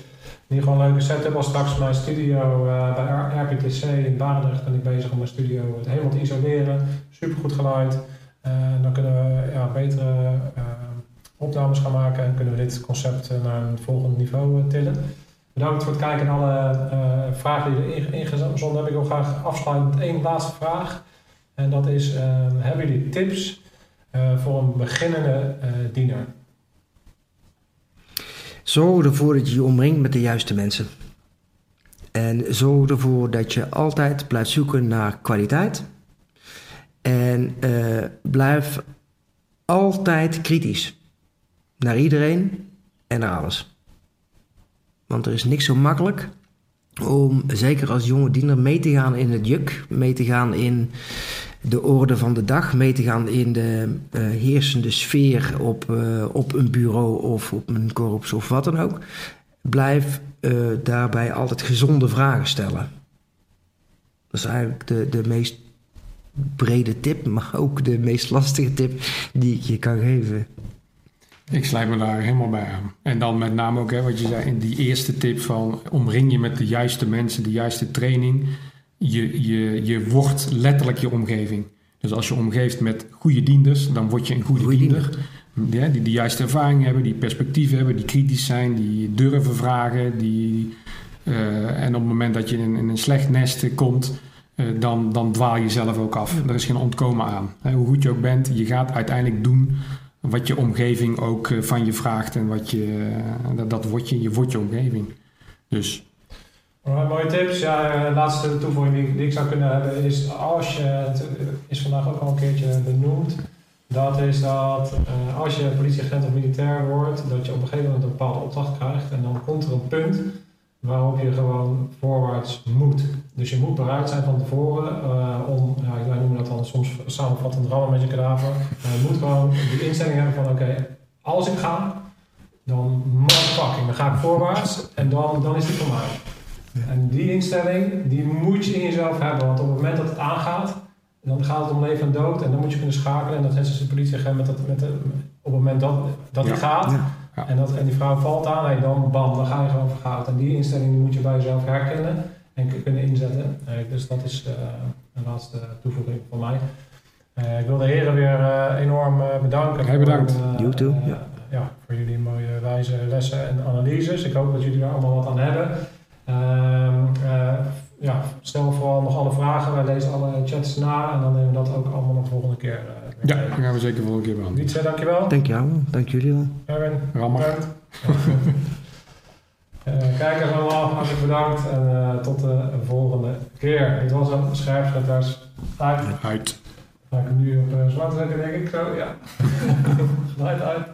B: hier gewoon een leuke setup. Als straks mijn studio eh, bij RPTC in Barendrecht ben ik bezig om mijn studio helemaal te isoleren. Supergoed geluid. Eh, dan kunnen we ja, betere eh, opnames gaan maken en kunnen we dit concept naar een volgend niveau tillen. Bedankt voor het kijken naar alle vragen die er in- ingezonden hebben. Ik wil graag afsluiten met één laatste vraag. En dat is, hebben jullie tips voor een beginnende diener?
C: Zorg ervoor dat je je omringt met de juiste mensen. En zorg ervoor dat je altijd blijft zoeken naar kwaliteit. En eh, blijf altijd kritisch. Naar iedereen en naar alles. Want er is niks zo makkelijk om, zeker als jonge diener, mee te gaan in het juk. Mee te gaan in de orde van de dag. Mee te gaan in de eh, heersende sfeer op, eh, op een bureau of op een korps of wat dan ook. Blijf eh, daarbij altijd gezonde vragen stellen. Dat is eigenlijk de, de meest brede tip, maar ook de meest lastige tip die ik je kan geven.
D: Ik sluit me daar helemaal bij aan. En dan met name ook hè, wat je zei in die eerste tip van omring je met de juiste mensen, de juiste training. Je, je, je wordt letterlijk je omgeving. Dus als je omgeeft met goede dienders, dan word je een goede,
C: Goede
D: diender. Ja, die de juiste ervaring hebben, die perspectief hebben, die kritisch zijn, die durven vragen. Die, eh, en op het moment dat je in, in een slecht nest komt, eh, dan, dan dwaal je zelf ook af. Er is geen ontkomen aan. Hè, hoe goed je ook bent, je gaat uiteindelijk doen wat je omgeving ook eh, van je vraagt. En wat je, dat, dat wordt je, je wordt je omgeving. Dus
B: Mooie tips. Ja, de laatste toevoeging die, ik zou kunnen hebben is als je, het is vandaag ook al een keertje benoemd, dat is dat eh, als je politieagent of militair wordt, dat je op een gegeven moment een bepaalde opdracht krijgt en dan komt er een punt waarop je gewoon voorwaarts moet. Dus je moet bereid zijn van tevoren eh, om, ja, wij noemen dat dan soms samenvattend rammen met je kadaver, maar je moet gewoon die instelling hebben van oké, als ik ga, dan motherfucking, dan ga ik voorwaarts en dan, dan is het voor mij. En die instelling, die moet je in jezelf hebben. Want op het moment dat het aangaat, dan gaat het om leven en dood. En dan moet je kunnen schakelen. En dat is de politieagent met dat, met de, op het moment dat, dat die
D: Ja.
B: gaat.
C: Ja.
D: Ja.
B: En, dat, en die vrouw valt aan, dan bam, dan ga je gewoon voor goud. En die instelling die moet je bij jezelf herkennen en kunnen inzetten. Eh, dus dat is eh, een laatste toevoeging van mij. Eh, ik wil de heren weer eh, enorm eh, bedanken.
D: Jij bedankt.
B: Voor,
C: You too,
B: eh,
C: ja.
B: ja, voor jullie mooie wijze lessen en analyses. Ik hoop dat jullie er allemaal wat aan hebben. Ehm, eh, ja, stel vooral nog alle vragen. Wij lezen alle chats na en dan nemen we dat ook allemaal nog de volgende keer. eh,
D: Ja, dat gaan we zeker volgende keer behandelen.
B: Wietse, dankjewel.
C: Dank jou, dank jullie wel.
B: Erwin,
D: Rammer.
B: bedankt. Eh, kijkers allemaal, hartelijk bedankt en eh, tot de volgende keer. Dit was een scherpschutters uit.
D: Uit.
B: Ga ik hem nu op uh, zwart zetten, denk ik zo, ja. Geluid uit.